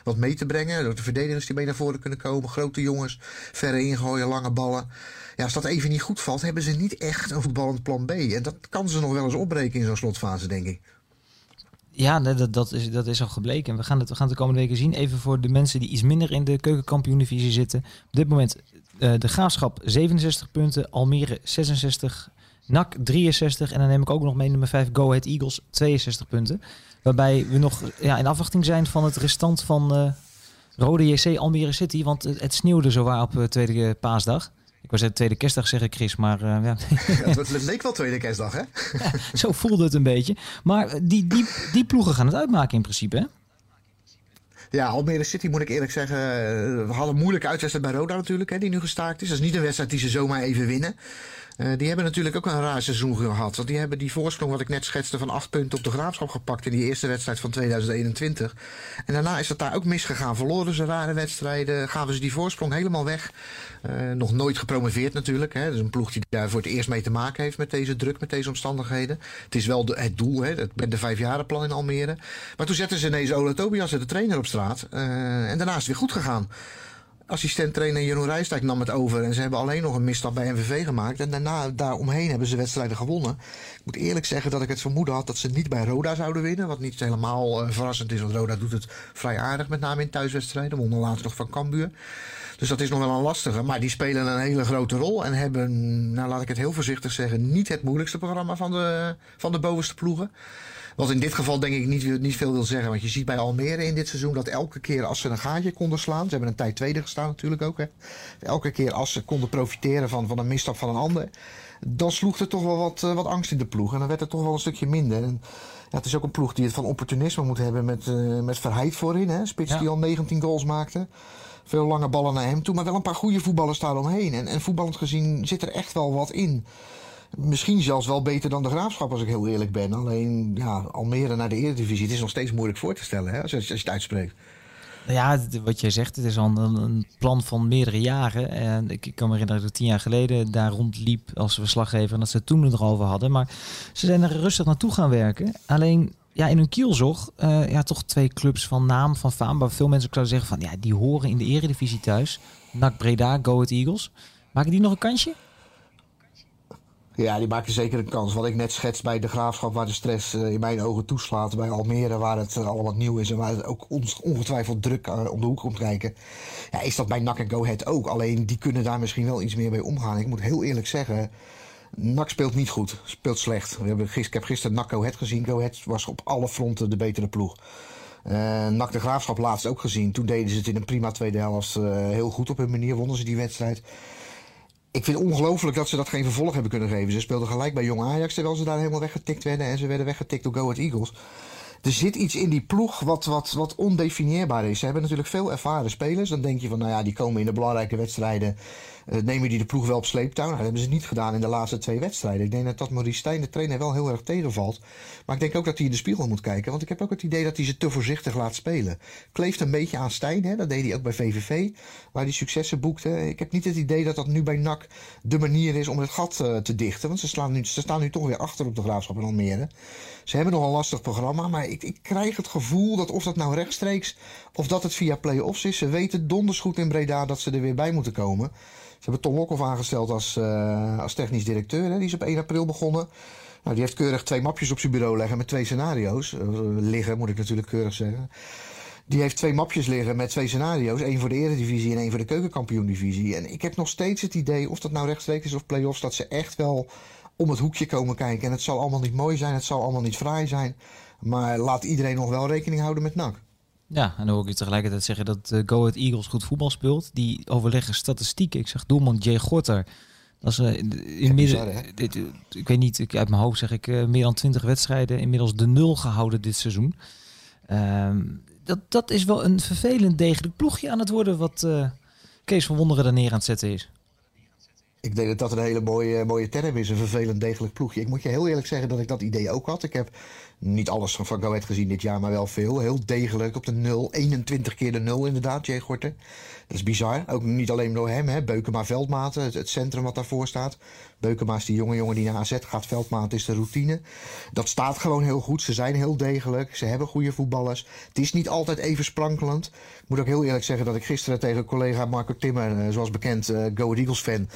wat mee te brengen. Door de verdedigers die mee naar voren kunnen komen. Grote jongens, verre ingooien, lange ballen. Ja, als dat even niet goed valt, hebben ze niet echt een voetballend plan B. En dat kan ze nog wel eens opbreken in zo'n slotfase, denk ik. Ja, dat, dat, is, dat is al gebleken. We gaan, het, we gaan het de komende weken zien. Even voor de mensen die iets minder in de keukenkampioen-divisie zitten. Op dit moment uh, de Graafschap 67 punten, Almere 66, NAC 63. En dan neem ik ook nog mee nummer 5 Go Ahead Eagles 62 punten. Waarbij we nog ja, in afwachting zijn van het restant van uh, Rode JC Almere City. Want het, sneeuwde zowaar op uh, tweede paasdag. Ik was het tweede kerstdag, zeggen Chris, maar uh, ja. <laughs> het leek wel tweede kerstdag, hè? zo voelde het een beetje. Maar die, die, die ploegen gaan het uitmaken in principe, hè? Ja, Almere City moet ik eerlijk zeggen. We hadden een moeilijke uitwedstrijd bij Roda natuurlijk, hè, die nu gestaakt is. Dat is niet een wedstrijd die ze zomaar even winnen. Uh, die hebben natuurlijk ook een raar seizoen gehad. Want die hebben die voorsprong wat ik net schetste van acht punten op de graafschap gepakt in die eerste wedstrijd van 2021. En daarna is dat daar ook misgegaan. Verloren ze rare wedstrijden, gaven ze die voorsprong helemaal weg. Uh, nog nooit gepromoveerd natuurlijk. Hè. Dus een ploeg die daar voor het eerst mee te maken heeft met deze druk, met deze omstandigheden. Het is wel het doel, hè. het ben de vijfjarenplan in Almere. Maar toen zetten ze ineens Ola Tobias, de trainer, op straat. Uh, en daarna is het weer goed gegaan. Assistent-trainer Jeroen Rijstijk nam het over. En ze hebben alleen nog een misstap bij MVV gemaakt. En daarna, daaromheen hebben ze wedstrijden gewonnen. Ik moet eerlijk zeggen dat ik het vermoeden had dat ze niet bij Roda zouden winnen. Wat niet helemaal uh, verrassend is, want Roda doet het vrij aardig. Met name in thuiswedstrijden. Wonnen later nog van Cambuur. Dus dat is nog wel een lastige. Maar die spelen een hele grote rol. En hebben, nou laat ik het heel voorzichtig zeggen, niet het moeilijkste programma van de, van de bovenste ploegen. Wat in dit geval denk ik niet, niet veel wil zeggen. Want je ziet bij Almere in dit seizoen dat elke keer als ze een gaatje konden slaan. Ze hebben een tijd tweede gestaan natuurlijk ook. Hè, elke keer als ze konden profiteren van, van een misstap van een ander. Dan sloeg er toch wel wat, uh, wat angst in de ploeg. En dan werd het toch wel een stukje minder. En, ja, het is ook een ploeg die het van opportunisme moet hebben met, uh, met Verheid voorin. Hè? Spits ja. die al 19 goals maakte. Veel lange ballen naar hem toe. Maar wel een paar goede voetballers daaromheen. En, en voetballend gezien zit er echt wel wat in. Misschien zelfs wel beter dan de graafschap, als ik heel eerlijk ben. Alleen ja, Almere naar de Eredivisie, het is nog steeds moeilijk voor te stellen hè, als, je, als het uitspreekt. Ja, wat jij zegt, het is al een, plan van meerdere jaren. En ik, kan me herinneren dat ik tien jaar geleden daar rondliep als verslaggever. En dat ze het toen erover hadden. Maar ze zijn er rustig naartoe gaan werken. Alleen ja, in hun kielzog, uh, ja, toch twee clubs van naam, van faam. Waar veel mensen zouden zeggen van, ja, die horen in de eredivisie thuis. NAC Breda, Go Ahead Eagles. Maken die nog een kansje? Ja, die maken zeker een kans. Wat ik net schets bij de graafschap, waar de stress uh, in mijn ogen toeslaat. Bij Almere, waar het uh, allemaal nieuw is en waar het ook ongetwijfeld druk uh, om de hoek komt kijken. Ja, is dat bij NAC en Go Ahead ook. Alleen die kunnen daar misschien wel iets meer mee omgaan. Ik moet heel eerlijk zeggen, NAC speelt niet goed, speelt slecht. We hebben, ik heb gisteren NAC Go Ahead gezien. Go Ahead was op alle fronten de betere ploeg. Uh, NAC de Graafschap laatst ook gezien. Toen deden ze het in een prima tweede helft heel goed op hun manier. Wonnen ze die wedstrijd. Ik vind het ongelooflijk dat ze dat geen vervolg hebben kunnen geven. Ze speelden gelijk bij Jong Ajax terwijl ze daar helemaal weggetikt werden. En ze werden weggetikt door Go Ahead Eagles. Er zit iets in die ploeg wat, wat, wat ondefinieerbaar is. Ze hebben natuurlijk veel ervaren spelers. Dan denk je van, nou ja, die komen in de belangrijke wedstrijden nemen die de ploeg wel op sleeptouw. Nou, dat hebben ze niet gedaan in de laatste twee wedstrijden. Ik denk dat dat Maurice Stijn, de trainer, wel heel erg tegenvalt. Maar ik denk ook dat hij in de spiegel moet kijken. Want ik heb ook het idee dat hij ze te voorzichtig laat spelen. Kleeft een beetje aan Stijn. Hè? Dat deed hij ook bij VVV. Waar hij successen boekte. Ik heb niet het idee dat dat nu bij NAC de manier is om het gat uh, te dichten. Want ze, nu, ze staan nu toch weer achter op de Graafschap en Almere. Ze hebben nog een lastig programma. Maar ik, ik krijg het gevoel dat of dat nou rechtstreeks... of dat het via play-offs is. Ze weten donders goed in Breda dat ze er weer bij moeten komen. Ze hebben Tom Lokhoff aangesteld als, uh, als technisch directeur. Hè? Die is op 1 april begonnen. Nou, die heeft keurig twee mapjes op zijn bureau liggen met twee scenario's. Uh, liggen, moet ik natuurlijk keurig zeggen. Die heeft twee mapjes liggen met twee scenario's. één voor de Eredivisie en één voor de Keukenkampioen-divisie. En ik heb nog steeds het idee, of dat nou rechtstreeks is of play-offs... dat ze echt wel om het hoekje komen kijken. En het zal allemaal niet mooi zijn, het zal allemaal niet fraai zijn. Maar laat iedereen nog wel rekening houden met NAC. Ja, en dan hoor ik je tegelijkertijd zeggen dat uh, Go Ahead Eagles goed voetbal speelt. Die overleggen statistieken. Ik zag doelman Jay Gorter. Dat is uh, in midden, dit, ik weet niet, ik, uit mijn hoofd zeg ik uh, meer dan 20 wedstrijden inmiddels de nul gehouden dit seizoen. Um, dat, dat is wel een vervelend degelijk ploegje aan het worden wat Kees van Wonderen er neer aan het zetten is. Ik denk dat dat een hele mooie, mooie term is. Een vervelend degelijk ploegje. Ik moet je heel eerlijk zeggen dat ik dat idee ook had. Ik heb niet alles van Go gezien dit jaar, maar wel veel. Heel degelijk op de 0. 21 keer de 0 inderdaad, Jay Gorter. Dat is bizar. Ook niet alleen door hem, hè. Beukema Veldmaten, het, het centrum wat daarvoor staat. Beukema is die jonge jongen die naar AZ gaat. Veldmaat is de routine. Dat staat gewoon heel goed. Ze zijn heel degelijk. Ze hebben goede voetballers. Het is niet altijd even sprankelend. Ik moet ook heel eerlijk zeggen dat ik gisteren tegen collega Marco Timmer, eh, zoals bekend uh, Go Eagles fan,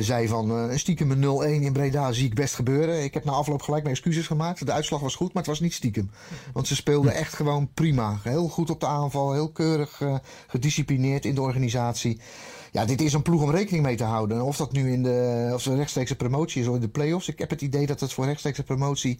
zei van uh, stiekem een 0-1 in Breda zie ik best gebeuren. Ik heb na afloop gelijk mijn excuses gemaakt. De uitslag was goed, maar het was niet stiekem. Want ze speelden echt gewoon prima. Heel goed op de aanval, heel keurig gedisciplineerd in de organisatie. Ja, dit is een ploeg om rekening mee te houden. Of dat nu in de of ze rechtstreekse promotie is of in de play-offs. Ik heb het idee dat het voor rechtstreekse promotie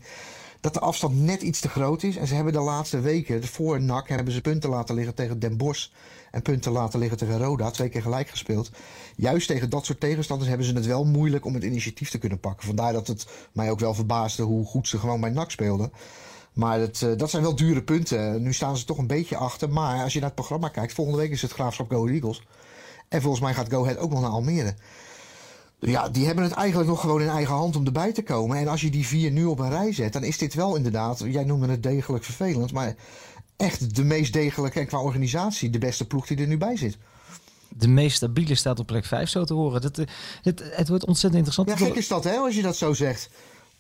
dat de afstand net iets te groot is. En ze hebben de laatste weken, voor NAC, hebben ze punten laten liggen tegen Den Bosch. En punten laten liggen tegen Roda. Twee keer gelijk gespeeld. Juist tegen dat soort tegenstanders hebben ze het wel moeilijk om het initiatief te kunnen pakken. Vandaar dat het mij ook wel verbaasde hoe goed ze gewoon bij NAC speelden. Maar het, uh, dat zijn wel dure punten. Nu staan ze toch een beetje achter. Maar als je naar het programma kijkt, volgende week is het Graafschap Go Eagles. En volgens mij gaat Go Ahead ook nog naar Almere. Ja, die hebben het eigenlijk nog gewoon in eigen hand om erbij te komen. En als je die vier nu op een rij zet, dan is dit wel inderdaad, jij noemde het degelijk vervelend, maar echt de meest degelijke en qua organisatie de beste ploeg die er nu bij zit. De meest stabiele staat op plek 5, zo te horen. Dat, het, het wordt ontzettend interessant. Ja, gek is dat, hè, als je dat zo zegt.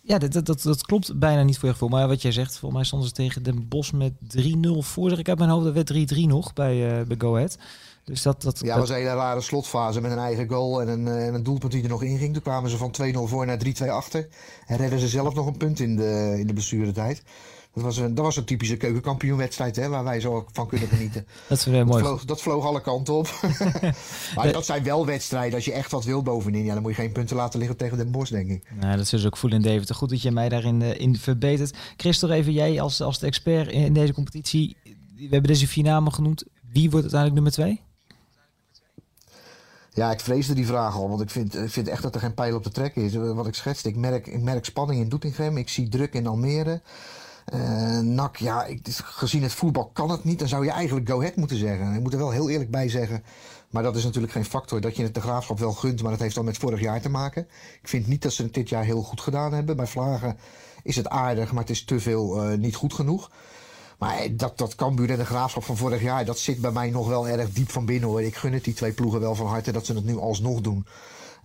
Ja, dat, dat, dat, klopt bijna niet voor je gevoel. Maar wat jij zegt, volgens mij stonden ze tegen Den Bos met 3-0 voor. Zeg ik uit mijn hoofd, dat werd 3-3 nog bij, uh, bij Go Ahead. Dus dat, dat, ja, was een hele rare slotfase met een eigen goal en een, en een doelpunt die er nog in ging. Toen kwamen ze van 2-0 voor naar 3-2 achter. En redden ze zelf nog een punt in de, in de blessuretijd. Dat was, een, dat was een typische keukenkampioenwedstrijd hè, waar wij zo van kunnen genieten. <laughs> dat, is weer mooi. Vloog, dat vloog alle kanten op. <laughs> maar dat zijn wel wedstrijden. Als je echt wat wil bovenin, ja, dan moet je geen punten laten liggen tegen Den Bosch, denk ik. Nou, dat is dus ook voelen in David. Goed dat je mij daarin uh, in verbetert. Christel, even jij als, als de expert in deze competitie. We hebben deze vier namen genoemd. Wie wordt uiteindelijk nummer twee? Ja, ik vreesde die vraag al, want ik vind, ik vind echt dat er geen pijl op te trekken is. Wat ik schetste, ik merk, ik merk spanning in Doetinchem, ik zie druk in Almere. Uh, NAC, ja, ik, gezien het voetbal kan het niet. Dan zou je eigenlijk go ahead moeten zeggen. Ik moet er wel heel eerlijk bij zeggen. Maar dat is natuurlijk geen factor dat je het de graafschap wel gunt. Maar dat heeft dan met vorig jaar te maken. Ik vind niet dat ze het dit jaar heel goed gedaan hebben. Bij Vlagen is het aardig, maar het is te veel uh, niet goed genoeg. Maar dat, dat Cambuur en de Graafschap van vorig jaar, dat zit bij mij nog wel erg diep van binnen hoor. Ik gun het die twee ploegen wel van harte dat ze het nu alsnog doen.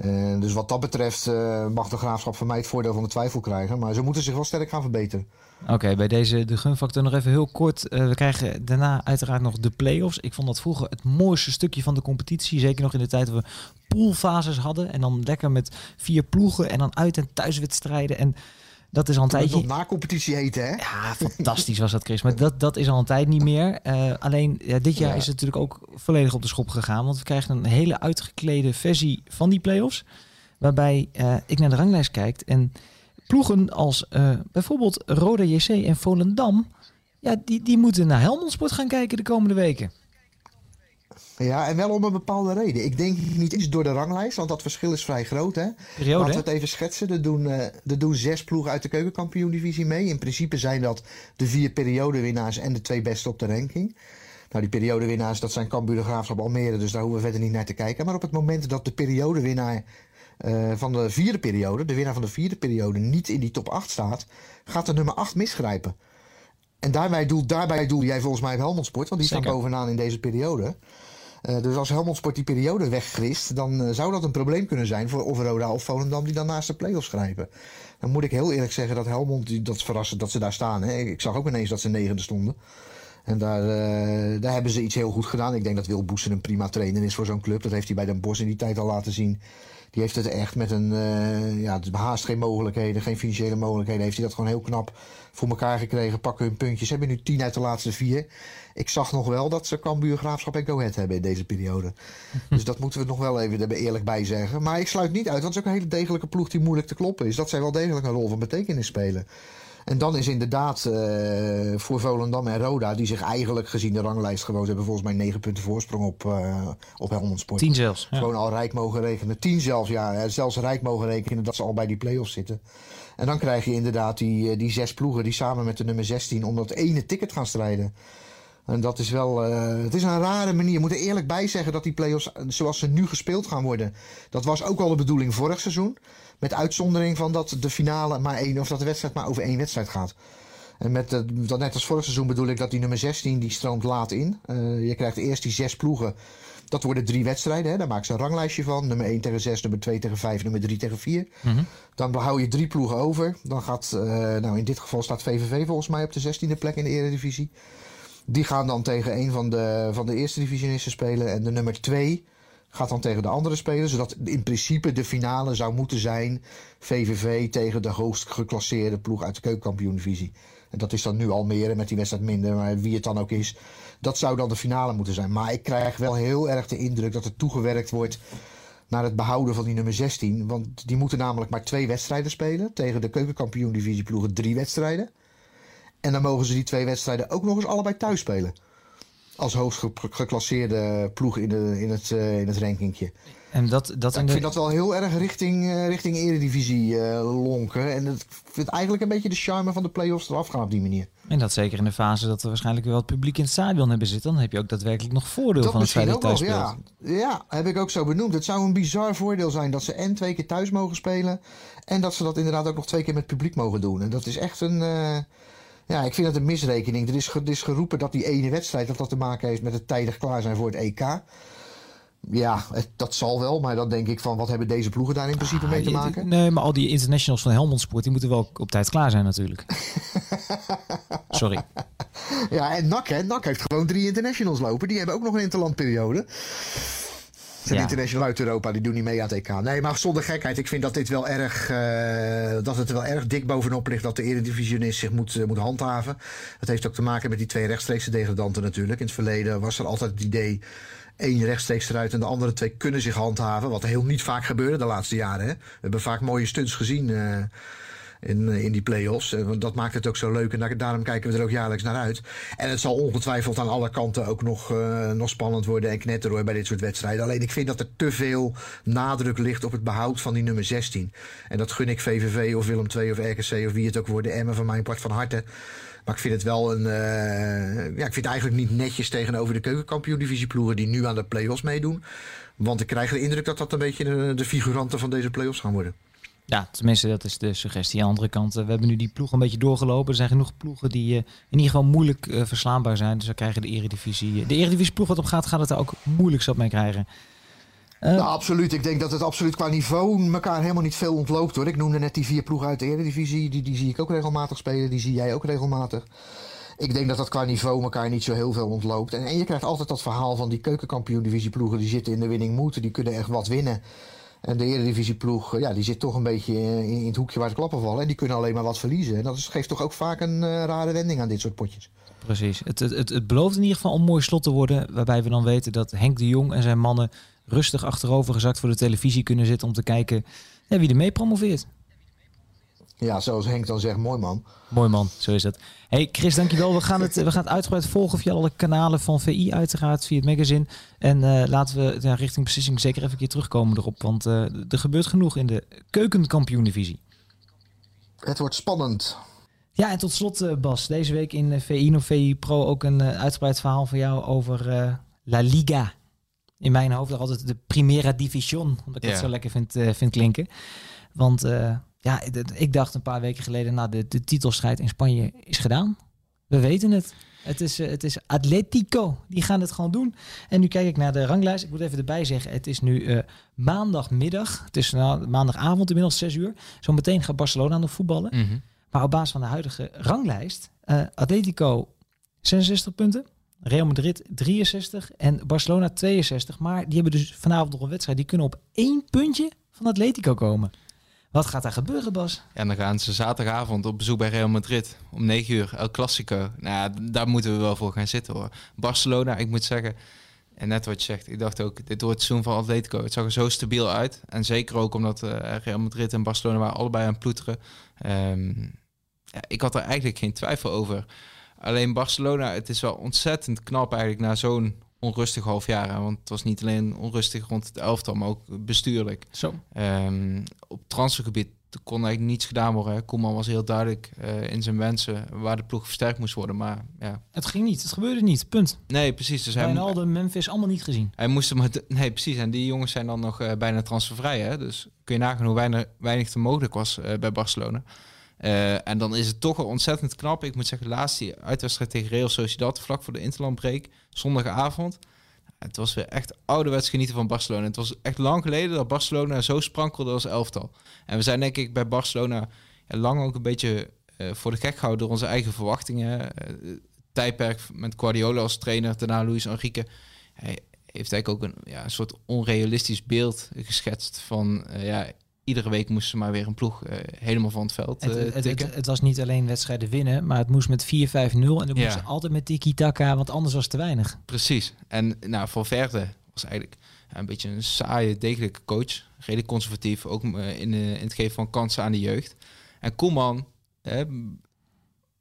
Uh, dus wat dat betreft uh, mag de Graafschap van mij het voordeel van de twijfel krijgen. Maar ze moeten zich wel sterk gaan verbeteren. Oké, bij deze de gunfactor nog even heel kort. Uh, we krijgen daarna uiteraard nog de play-offs. Ik vond dat vroeger het mooiste stukje van de competitie. Zeker nog in de tijd dat we poolfases hadden. En dan lekker met vier ploegen en dan uit- en thuiswedstrijden. En dat is al een Toen tijdje. Na competitie heten, hè? Ja, fantastisch was dat, Chris. Maar dat, dat is al een tijd niet meer. Uh, alleen ja, dit jaar ja. is het natuurlijk ook volledig op de schop gegaan. Want we krijgen een hele uitgeklede versie van die play-offs. Waarbij uh, ik naar de ranglijst kijk. En ploegen als uh, bijvoorbeeld Roda JC en Volendam. Ja, die, die moeten naar Helmond Sport gaan kijken de komende weken. Ja, en wel om een bepaalde reden. Ik denk niet eens door de ranglijst, want dat verschil is vrij groot. Hè? Periode, Laten we het even schetsen. Er doen, uh, er doen zes ploegen uit de keukenkampioen-divisie mee. In principe zijn dat de vier periodewinnaars en de twee beste op de ranking. Nou, die periodewinnaars, dat zijn Cambuur de Graafschap Almere, dus daar hoeven we verder niet naar te kijken. Maar op het moment dat de periodewinnaar uh, van de vierde periode, de winnaar van de vierde periode, niet in die top 8 staat, gaat de nummer 8 misgrijpen. En daarbij doel, daarbij doel jij volgens mij op Helmond Sport, want die Zeker. staan bovenaan in deze periode. Uh, dus als Helmond Sport die periode weggrist, dan uh, zou dat een probleem kunnen zijn voor of Roda of Volendam die dan naast de play-offs grijpen. Dan moet ik heel eerlijk zeggen dat Helmond, dat is verrassend dat ze daar staan. Hè. Ik zag ook ineens dat ze negende stonden. En daar, uh, daar hebben ze iets heel goed gedaan. Ik denk dat Wil Boesen een prima trainer is voor zo'n club. Dat heeft hij bij Den Bosch in die tijd al laten zien. Die heeft het echt met een, uh, ja, haast geen mogelijkheden, geen financiële mogelijkheden. Heeft hij dat gewoon heel knap voor elkaar gekregen. Pakken hun puntjes. Ze hebben nu tien uit de laatste vier. Ik zag nog wel dat ze Cambuur, Graafschap en Go Ahead hebben in deze periode. <laughs> dus dat moeten we nog wel even er eerlijk bij zeggen. Maar ik sluit niet uit, want het is ook een hele degelijke ploeg die moeilijk te kloppen is. Dat zij wel degelijk een rol van betekenis spelen. En dan is inderdaad uh, voor Volendam en Roda, die zich eigenlijk gezien de ranglijst gewoon hebben, volgens mij negen punten voorsprong op, uh, op Helmond Sport. Tien zelfs. Ja. Gewoon al rijk mogen rekenen. Tien zelfs, ja. Zelfs rijk mogen rekenen dat ze al bij die play-offs zitten. En dan krijg je inderdaad die, die zes ploegen die samen met de nummer 16 om dat ene ticket gaan strijden. En dat is wel, uh, het is een rare manier. Je moet er eerlijk bij zeggen dat die play-offs zoals ze nu gespeeld gaan worden. Dat was ook al de bedoeling vorig seizoen. Met uitzondering van dat de finale maar één, of dat de wedstrijd maar over één wedstrijd gaat. En met de, dat net als vorig seizoen bedoel ik dat die nummer 16 die stroomt laat in. Uh, je krijgt eerst die zes ploegen. Dat worden drie wedstrijden. Hè? Daar maken ze een ranglijstje van. Nummer 1 tegen 6, nummer 2 tegen 5, nummer 3 tegen 4. Mm -hmm. Dan hou je drie ploegen over. Dan gaat, uh, nou in dit geval staat VVV volgens mij op de 16e plek in de Eredivisie. Die gaan dan tegen een van de, van de eerste divisionisten spelen. En de nummer 2 gaat dan tegen de andere spelen. Zodat in principe de finale zou moeten zijn VVV tegen de hoogst geclasseerde ploeg uit de keukenkampioen-divisie. En dat is dan nu Almere met die wedstrijd minder, maar wie het dan ook is. Dat zou dan de finale moeten zijn. Maar ik krijg wel heel erg de indruk dat er toegewerkt wordt naar het behouden van die nummer 16. Want die moeten namelijk maar twee wedstrijden spelen. Tegen de keukenkampioen-divisie ploegen drie wedstrijden. En dan mogen ze die twee wedstrijden ook nog eens allebei thuis spelen. Als hoogst geclasseerde ploeg in, de, in, het, uh, in het rankingje. En dat, dat ja, ik vind dat wel heel erg richting, uh, richting Eredivisie uh, lonken. En ik vind eigenlijk een beetje de charme van de play-offs eraf gaan op die manier. En dat zeker in de fase dat we waarschijnlijk weer wat publiek in het stadion hebben zitten. Dan heb je ook daadwerkelijk nog voordeel dat van het feit dat thuis. Ja. ja, heb ik ook zo benoemd. Het zou een bizar voordeel zijn dat ze en twee keer thuis mogen spelen. En dat ze dat inderdaad ook nog twee keer met publiek mogen doen. En dat is echt een... Uh, ja, ik vind dat een misrekening. Er is, er is geroepen dat die ene wedstrijd dat dat te maken heeft met het tijdig klaar zijn voor het EK. Ja, het, dat zal wel. Maar dan denk ik van, wat hebben deze ploegen daar in principe mee te maken? Nee, maar al die internationals van Helmond Sport, die moeten wel op tijd klaar zijn natuurlijk. <laughs> Sorry. Ja, en NAC, hè. NAC heeft gewoon drie internationals lopen. Die hebben ook nog een interlandperiode. Zijn ja. international uit Europa, die doen niet mee aan het EK. Nee, maar zonder gekheid. Ik vind dat dit wel erg, uh, dat het er wel erg dik bovenop ligt dat de eredivisionist zich moet, uh, moet handhaven. Dat heeft ook te maken met die twee rechtstreekse degradanten natuurlijk. In het verleden was er altijd het idee één rechtstreeks eruit en de andere twee kunnen zich handhaven. Wat heel niet vaak gebeurde de laatste jaren. Hè. We hebben vaak mooie stunts gezien uh, in, in die play-offs. En dat maakt het ook zo leuk en daarom kijken we er ook jaarlijks naar uit. En het zal ongetwijfeld aan alle kanten ook nog, uh, nog spannend worden en knetteren bij dit soort wedstrijden. Alleen ik vind dat er te veel nadruk ligt op het behoud van die nummer 16. En dat gun ik VVV of Willem II of RKC of wie het ook wordt, de Emmen van mijn part van harte. Maar ik vind het wel een. Ja, ik vind het eigenlijk niet netjes tegenover de keukenkampioen-divisie ploegen die nu aan de play-offs meedoen. Want ik krijg de indruk dat dat een beetje de figuranten van deze play-offs gaan worden. Ja, tenminste, dat is de suggestie. Aan de andere kant, we hebben nu die ploeg een beetje doorgelopen. Er zijn genoeg ploegen die uh, in ieder geval moeilijk uh, verslaanbaar zijn. Dus dan krijgen de eredivisie... De eredivisie ploeg wat op gaat, gaat het er ook moeilijk zat mee krijgen. Uh, absoluut. Ik denk dat het absoluut qua niveau elkaar helemaal niet veel ontloopt hoor. Ik noemde net die vier ploegen uit de Eredivisie. Die, die zie ik ook regelmatig spelen. Die zie jij ook regelmatig. Ik denk dat dat qua niveau elkaar niet zo heel veel ontloopt. En, en je krijgt altijd dat verhaal van die keukenkampioen-divisie ploegen. Die zitten in de winning moeten. Die kunnen echt wat winnen. En de Eredivisie-ploeg, ja, die zit toch een beetje in, het hoekje waar de klappen vallen. En die kunnen alleen maar wat verliezen. En dat geeft toch ook vaak een uh, rare wending aan dit soort potjes. Precies. Het, het, het, belooft in ieder geval een mooi slot te worden. Waarbij we dan weten dat Henk de Jong en zijn mannen rustig achterover gezakt voor de televisie kunnen zitten om te kijken wie er mee promoveert. Ja, zoals Henk dan zegt, mooi man. Mooi man, zo is het. Hey Chris, dankjewel. We gaan het, we gaan het uitgebreid volgen via alle kanalen van VI uiteraard, via het magazine. En uh, laten we ja, richting beslissing zeker even een keer terugkomen erop. Want uh, er gebeurt genoeg in de keukenkampioen-divisie. Het wordt spannend. Ja, en tot slot uh, Bas, deze week in VI of VI Pro ook een uitgebreid verhaal van jou over La Liga in mijn hoofd altijd de Primera Division. Omdat ik ja. het zo lekker vind, uh, vind klinken. Want uh, ja, ik dacht een paar weken geleden, nou, de, de titelstrijd in Spanje is gedaan. We weten het. Het is, uh, het is Atletico. Die gaan het gewoon doen. En nu kijk ik naar de ranglijst. Ik moet even erbij zeggen, het is nu maandagmiddag. Het is nou, maandagavond inmiddels 6 uur. Zometeen gaat Barcelona nog voetballen. Mm -hmm. Maar op basis van de huidige ranglijst, Atletico 66 punten. Real Madrid 63 en Barcelona 62. Maar die hebben dus vanavond nog een wedstrijd. Die kunnen op één puntje van Atletico komen. Wat gaat daar gebeuren, Bas? Ja, dan gaan ze zaterdagavond op bezoek bij Real Madrid om 9 uur. El Clasico. Nou daar moeten we wel voor gaan zitten hoor. Barcelona, ik moet zeggen, en net wat je zegt, ik dacht ook, dit wordt het van Atletico. Het zag er zo stabiel uit. En zeker ook omdat uh, Real Madrid en Barcelona waren allebei aan het ploeteren. Ja, ik had er eigenlijk geen twijfel over. Alleen Barcelona, het is wel ontzettend knap eigenlijk na zo'n onrustig half jaar. Want het was niet alleen onrustig rond het elftal, maar ook bestuurlijk. Zo. Um, op transfergebied er kon eigenlijk niets gedaan worden. Hè. Koeman was heel duidelijk eh, in zijn wensen waar de ploeg versterkt moest worden. Maar ja, Het ging niet, het gebeurde niet, punt. nee, precies. Dus hij, Wijnaldum, Memphis, allemaal niet gezien. hij moest met- <laughs> Nee, precies. En die jongens zijn dan nog eh, bijna transfervrij. Hè? Dus kun je nagaan hoe weinig, weinig er mogelijk was eh, bij Barcelona. Eh, en dan is het toch ontzettend knap. Ik moet zeggen, laatst die uitwedstrijd tegen Real Sociedad, vlak voor de interlandbreek, zondagavond. Het was weer echt ouderwets genieten van Barcelona. Het was echt lang geleden dat Barcelona zo sprankelde als elftal. En we zijn denk ik bij Barcelona lang ook een beetje eh, voor de gek gehouden door onze eigen verwachtingen. Het tijdperk met Guardiola als trainer, daarna Luis Enrique. Hij heeft eigenlijk ook een, ja, een soort onrealistisch beeld geschetst van... ja, iedere week moesten ze maar weer een ploeg eh, helemaal van het veld Het, eh, het, het, tikken. het was niet alleen wedstrijden winnen, maar het moest met 4-5-0. En dan Ja. moest ze altijd met tiki-taka, want anders was het te weinig. Precies. En nou, Valverde was eigenlijk een beetje een saaie, degelijke coach. Redelijk conservatief, ook eh, in, in het geven van kansen aan de jeugd. En Koeman, hè,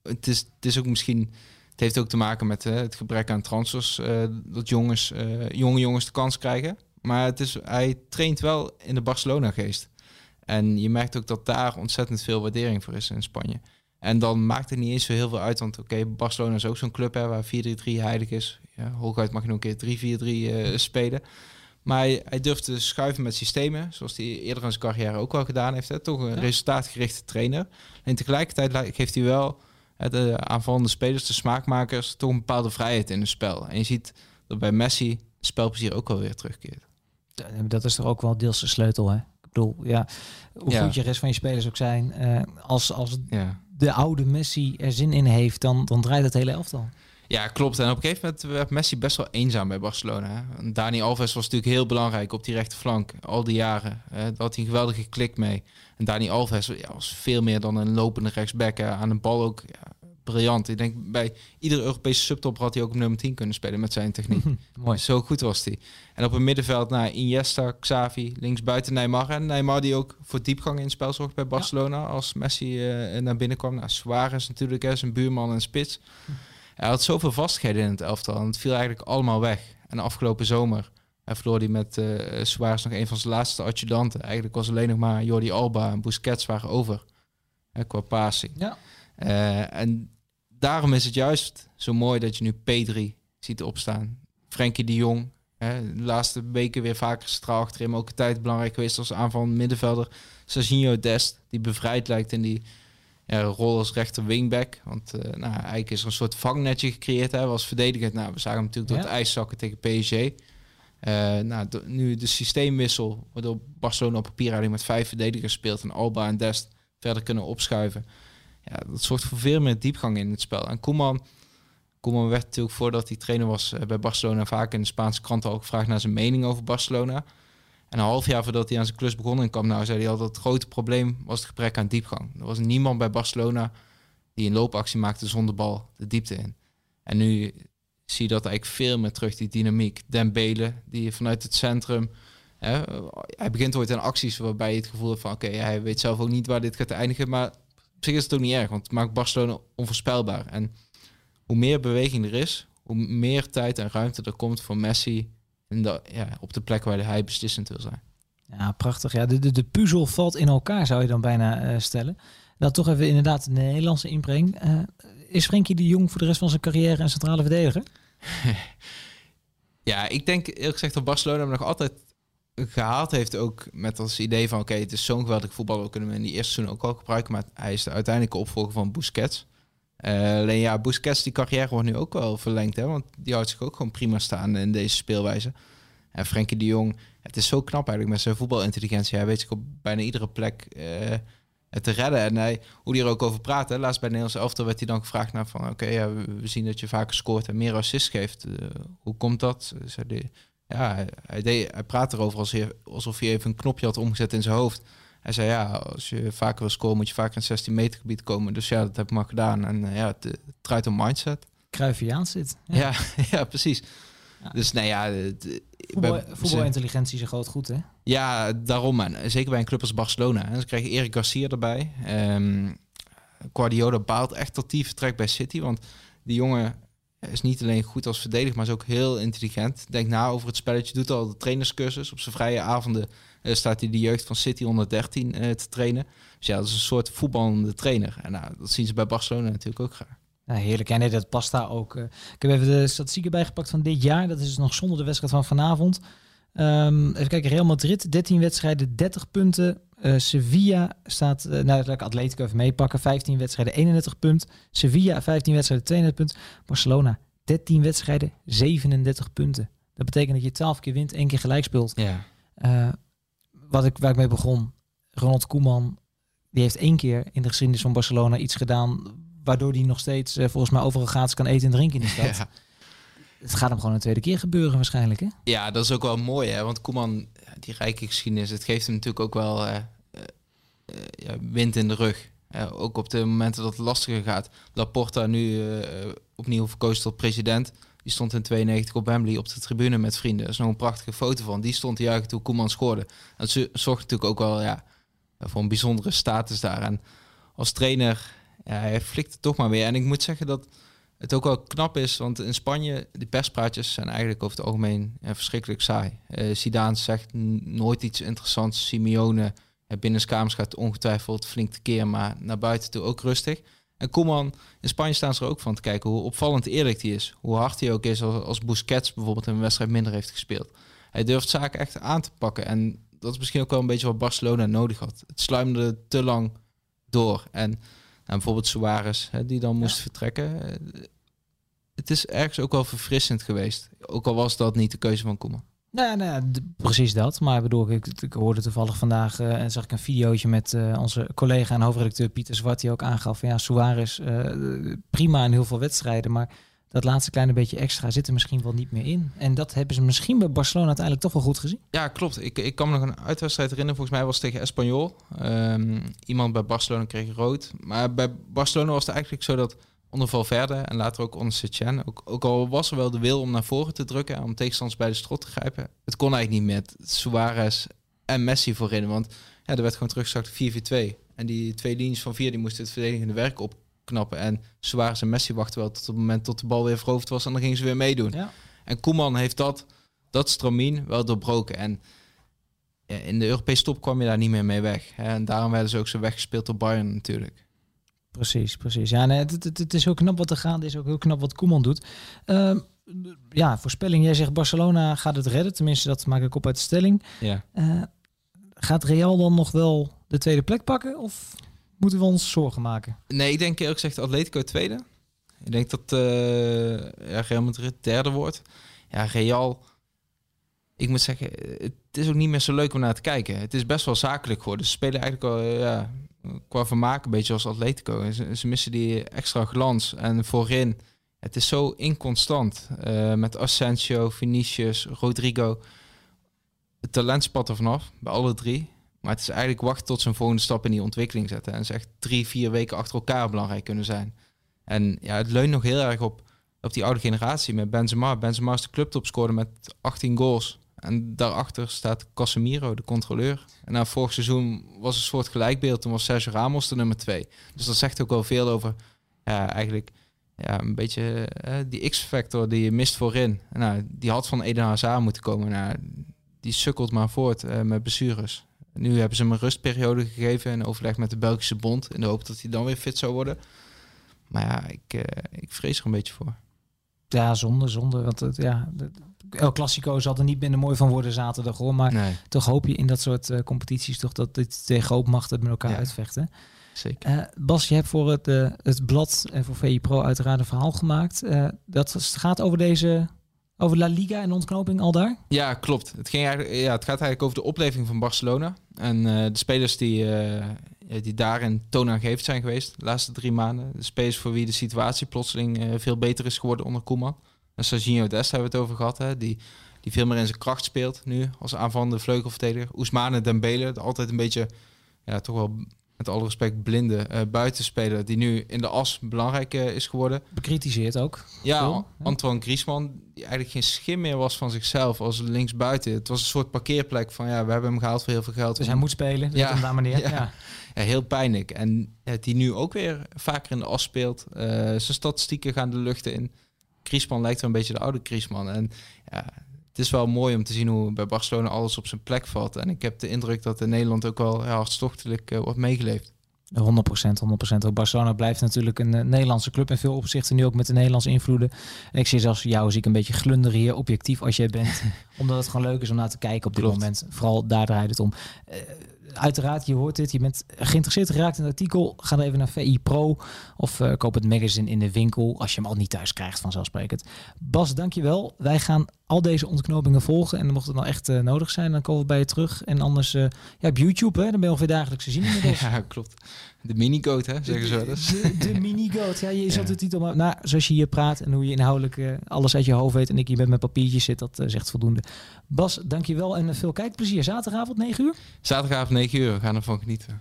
het, is, het is ook misschien... Het heeft ook te maken met het gebrek aan transfers. dat jongens, jonge jongens de kans krijgen. Maar het is, hij traint wel in de Barcelona-geest. En je merkt ook dat daar ontzettend veel waardering voor is in Spanje. En dan maakt het niet eens zo heel veel uit. Want oké, Barcelona is ook zo'n club hè, waar 4-3-3 heilig is. Ja, hooguit mag je nog een keer 3-4-3 eh, spelen. Maar hij, hij durft te schuiven met systemen. Zoals hij eerder in zijn carrière ook wel gedaan heeft. Hè. Toch een Ja. resultaatgerichte trainer. En tegelijkertijd geeft hij wel de aanvallende spelers, de smaakmakers, toch een bepaalde vrijheid in het spel. En je ziet dat bij Messi spelplezier ook wel weer terugkeert. Dat is toch ook wel deels de sleutel, hè? Bedoel, ja, hoe Ja. goed je rest van je spelers ook zijn. eh, als, als Ja. de oude Messi er zin in heeft, dan, dan draait het hele elftal. Ja, klopt. En op een gegeven moment werd Messi best wel eenzaam bij Barcelona. Hè. Dani Alves was natuurlijk heel belangrijk op die rechterflank. Al die jaren. Hè. Daar had hij een geweldige klik mee. En Dani Alves ja, was veel meer dan een lopende rechtsback. Hè. Aan de bal ook ja, briljant. Ik denk bij iedere Europese subtop had hij ook op nummer 10 kunnen spelen met zijn techniek. <laughs> Mooi. Zo goed was hij. En op het middenveld, nou, Iniesta, Xavi, linksbuiten Neymar. En Neymar die ook voor diepgang in het spel zorgt bij Barcelona. Als Messi eh, naar binnen kwam. Nou, Suarez natuurlijk, hè, zijn buurman en spits. Hij had zoveel vastigheden in het elftal. En het viel eigenlijk allemaal weg. En de afgelopen zomer hij verloor hij met eh Suarez nog een van zijn laatste adjudanten. Eigenlijk was alleen nog maar Jordi Alba en Busquets waren over. Hè, qua passing. Ja. Eh, en daarom is het juist zo mooi dat je nu P3 ziet opstaan. Frenkie de Jong. Hè, de laatste weken weer vaker centraal achterin. Maar ook een tijd belangrijk geweest als aanvallend middenvelder. Serginho Dest, die bevrijd lijkt in die ja, rol als rechter wingback. Want eh, nou, eigenlijk is er een soort vangnetje gecreëerd. Hij was verdedigend. Nou, we zagen hem natuurlijk door het ijs zakken tegen PSG. Eh, nou, nu de systeemwissel, waardoor Barcelona op papier eigenlijk met vijf verdedigers speelt en Alba en Dest verder kunnen opschuiven. Ja, dat zorgt voor veel meer diepgang in het spel. En Koeman, Koeman werd natuurlijk voordat hij trainer was eh, bij Barcelona vaak in de Spaanse kranten ook gevraagd naar zijn mening over Barcelona. En een half jaar voordat hij aan zijn klus begon in Camp Nou, zei hij al dat het grote probleem was het gebrek aan diepgang. Er was niemand bij Barcelona die een loopactie maakte zonder bal de diepte in. En nu zie je dat eigenlijk veel meer terug, die dynamiek. Dembele, die vanuit het centrum... Hè, hij begint ooit aan acties waarbij je het gevoel hebt van... oké, hij weet zelf ook niet waar dit gaat eindigen... maar op zich is het ook niet erg, want het maakt Barcelona onvoorspelbaar. En hoe meer beweging er is, hoe meer tijd en ruimte er komt voor Messi... En dat, ja, op de plek waar hij beslissend wil zijn. Ja, prachtig. Ja, de, de, de puzzel valt in elkaar, zou je dan bijna eh, stellen. Dan toch even inderdaad de Nederlandse inbreng. Eh, is Frenkie de Jong voor de rest van zijn carrière een centrale verdediger? <laughs> Ja, ik denk eerlijk gezegd dat Barcelona hem nog altijd gehaald heeft. Ook met als idee van oké, het is zo'n geweldig voetballer. We kunnen hem in die eerste seizoen ook al gebruiken. Maar hij is de uiteindelijke opvolger van Busquets. Eh, alleen ja, Busquets die carrière wordt nu ook wel verlengd. Hè, want die houdt zich ook gewoon prima staan in deze speelwijze. En Frenkie de Jong, het is zo knap eigenlijk met zijn voetbalintelligentie. Hij weet zich op bijna iedere plek eh, te redden. En hij, hoe hij er ook over praat. Laatst bij Nederlandse elftal werd hij dan gevraagd naar van... oké, ja, we, zien dat je vaker scoort en meer assists geeft. Eh, hoe komt dat? Zei hij, ja, hij, deed, hij praat erover alsof hij, alsof hij even een knopje had omgezet in zijn hoofd. Hij zei, ja, als je vaker wil scoren, moet je vaker in 16 meter gebied komen. Dus ja, dat heb ik maar gedaan. En eh, ja, het, het draait om mindset. Cruyffiaans zit. Ja, <laughs> ja, precies. Ja. Dus nee, ja... Het, Voetbal, voetbalintelligentie is een groot goed, hè? ja, daarom. En zeker bij een club als Barcelona. En ze krijgen Erik Garcia erbij. Ehm Guardiola baalt echt tot die vertrekt bij City. Want die jongen is niet alleen goed als verdediger, maar is ook heel intelligent. Denk na over het spelletje, doet al de trainerscursus. Op zijn vrije avonden uh, staat hij de jeugd van City 113 uh, te trainen. Dus ja, dat is een soort voetballende trainer. En nou, dat zien ze bij Barcelona natuurlijk ook graag. Ja, heerlijk. En nee, dat past daar ook. Ik heb even de statistieken bijgepakt van dit jaar. Dat is dus nog zonder de wedstrijd van vanavond. Um, even kijken, Real Madrid, 13 wedstrijden, 30 punten. Uh, Sevilla staat, uh, nou dat Atletico even meepakken, 15 wedstrijden, 31 punten. Sevilla, 15 wedstrijden, 32 punten. Barcelona, 13 wedstrijden, 37 punten. Dat betekent dat je 12 keer wint, één keer gelijk speelt. Ja. Uh, wat ik, waar ik mee begon, Ronald Koeman, die heeft één keer in de geschiedenis van Barcelona iets gedaan waardoor hij nog steeds volgens mij overal gratis kan eten en drinken in de stad. <laughs> Ja. Het gaat hem gewoon een tweede keer gebeuren waarschijnlijk, hè? Ja, dat is ook wel mooi, hè? Want Koeman, die rijke geschiedenis, het geeft hem natuurlijk ook wel uh, uh, ja, wind in de rug. ook op de momenten dat het lastiger gaat. Laporta nu opnieuw verkozen tot president. Die stond in 92 op Wembley op de tribune met vrienden. Er is nog een prachtige foto van. Die stond juichen toen Koeman scoorde. Dat zorgt natuurlijk ook wel ja, voor een bijzondere status daar. En als trainer, hij flikt het toch maar weer. En ik moet zeggen dat het ook wel knap is, want in Spanje, die perspraatjes zijn eigenlijk over het algemeen ja, verschrikkelijk saai. Uh, Zidane zegt nooit iets interessants. Simeone uh, binnenskamers gaat ongetwijfeld flink tekeer, maar naar buiten toe ook rustig. En Koeman, in Spanje staan ze er ook van te kijken hoe opvallend eerlijk hij is. Hoe hard hij ook is als, als Busquets bijvoorbeeld een wedstrijd minder heeft gespeeld. Hij durft zaken echt aan te pakken. En dat is misschien ook wel een beetje wat Barcelona nodig had. Het sluimde te lang door. En nou, bijvoorbeeld Suarez, hè, die dan moest vertrekken. Het is ergens ook wel verfrissend geweest. Ook al was dat niet de keuze van Koeman. Nou, nou precies dat. Maar bedoel, ik, ik hoorde toevallig vandaag uh, en zag ik een videootje met uh, onze collega en hoofdredacteur Pieter Zwart, die ook aangaf van ja, Suarez uh, prima in heel veel wedstrijden, maar dat laatste kleine beetje extra zit er misschien wel niet meer in. En dat hebben ze misschien bij Barcelona uiteindelijk toch wel goed gezien. Ja, klopt. Ik, ik kan me nog een uitwedstrijd herinneren. Volgens mij was het tegen Espanyol. Um, iemand bij Barcelona kreeg rood. Maar bij Barcelona was het eigenlijk zo dat onder Valverde en later ook onder Setien. Ook, ook al was er wel de wil om naar voren te drukken, om tegenstanders bij de strot te grijpen. Het kon eigenlijk niet met Suarez en Messi voorin. Want ja, er werd gewoon teruggezakt 4-4-2. En die twee linies van vier die moesten het verdedigende werk opknappen. En Suarez en Messi wachten wel tot het moment tot de bal weer veroverd was. En dan gingen ze weer meedoen. Ja. En Koeman heeft dat, dat stramien wel doorbroken. En in de Europese top kwam je daar niet meer mee weg. En daarom werden ze ook zo weggespeeld door Bayern natuurlijk. Precies, precies. Ja, nee, het, het, het is ook knap wat er gaat. Het is ook heel knap wat Koeman doet. Uh, ja, voorspelling. Jij zegt Barcelona gaat het redden. Tenminste, dat maak ik op uit de stelling. Ja. Uh, gaat Real dan nog wel de tweede plek pakken? Of moeten we ons zorgen maken? Nee, ik denk eerlijk gezegd Atletico tweede. Ik denk dat uh, ja, Real Madrid derde wordt. Ja, Real... Ik moet zeggen, het is ook niet meer zo leuk om naar te kijken. Het is best wel zakelijk geworden. Ze spelen eigenlijk al ja, qua vermaak een beetje als Atletico. Ze, missen die extra glans. En voorin, het is zo inconstant. Uh, met Asensio, Vinicius, Rodrigo. Het talent spat er vanaf, bij alle drie. Maar het is eigenlijk wachten tot ze een volgende stap in die ontwikkeling zetten. En ze echt drie, vier weken achter elkaar belangrijk kunnen zijn. En ja, het leunt nog heel erg op, op die oude generatie met Benzema. Benzema is de clubtop scoorde met 18 goals. En daarachter staat Casemiro, de controleur. En na vorig seizoen was een soort gelijkbeeld. Toen was Sergio Ramos de nummer twee. Dus dat zegt ook wel veel over eigenlijk ja, een beetje uh, die X-factor die je mist voorin. Nou, die had van Eden Hazard moeten komen. Nou, die sukkelt maar voort uh, met blessures. Nu hebben ze hem een rustperiode gegeven in overleg met de Belgische bond. In de hoop dat hij dan weer fit zou worden. Maar ja, ik, uh, ik vrees er een beetje voor. Ja, zonde, zonde. Want het, ja, El Clasico zal er niet minder mooi van worden zaterdag hoor. Maar nee. toch hoop je in dat soort uh, competities toch dat dit twee grootmachten met elkaar ja. uitvechten. Zeker. Uh, Bas, je hebt voor het, uh, het blad en voor VI Pro uiteraard een verhaal gemaakt. dat gaat over deze over La Liga en ontknoping al daar? Ja, klopt. Het, ging eigenlijk, ja, het gaat eigenlijk over de opleving van Barcelona. En de spelers die, die daarin toonaangevend zijn geweest de laatste drie maanden. De spelers voor wie de situatie plotseling veel beter is geworden onder Koeman. En Serginho Dest hebben we het over gehad, hè, die, die veel meer in zijn kracht speelt nu als aanvallende vleugelverdediger. Ousmane Dembele, altijd een beetje, ja, toch wel met alle respect blinde uh, buitenspeler die nu in de as belangrijk uh, is geworden. Bekritiseerd ook. Ja, Veel, Antoine Griezmann, die eigenlijk geen schim meer was van zichzelf als linksbuiten. Het was een soort parkeerplek van ja, we hebben hem gehaald voor heel veel geld. Dus hij moet spelen, ja, op dat manier. <laughs> Ja. ja. ja. heel pijnlijk. En ja, die nu ook weer vaker in de as speelt. Uh, zijn statistieken gaan de lucht in. Kriesman lijkt wel een beetje de oude Kriesman. En ja, is wel mooi om te zien hoe bij Barcelona alles op zijn plek valt. En ik heb de indruk dat in Nederland ook wel ja, hartstochtelijk uh, wordt meegeleefd. 100%, 100%. Ook Barcelona blijft natuurlijk een uh, Nederlandse club in veel opzichten. Nu ook met de Nederlandse invloeden. En ik zie zelfs jou zie ik een beetje glunderen hier, objectief als jij bent. <laughs> omdat het gewoon leuk is om naar te kijken op dit Klopt. moment. Vooral daar draait het om. Uh, uiteraard, je hoort dit. Je bent geïnteresseerd geraakt in het artikel. Ga dan even naar VI Pro of uh, koop het magazine in de winkel als je hem al niet thuis krijgt, vanzelfsprekend. Bas, dankjewel. Wij gaan al deze ontknopingen volgen. En mocht het nou echt uh, nodig zijn, dan komen we bij je terug. En anders, uh, ja, op YouTube, hè, dan ben je ongeveer dagelijks te zien. <laughs> ja, klopt. De mini-goat, hè, zeggen ze wel eens. De, de, de mini-goat, ja, je <laughs> zat de titel maar... Nou, zoals je hier praat en hoe je inhoudelijk uh, alles uit je hoofd weet... en ik hier met mijn papiertjes zit, dat zegt voldoende. Bas, dankjewel en veel kijkplezier. Zaterdagavond 9 uur? Zaterdagavond 9 uur, we gaan ervan genieten.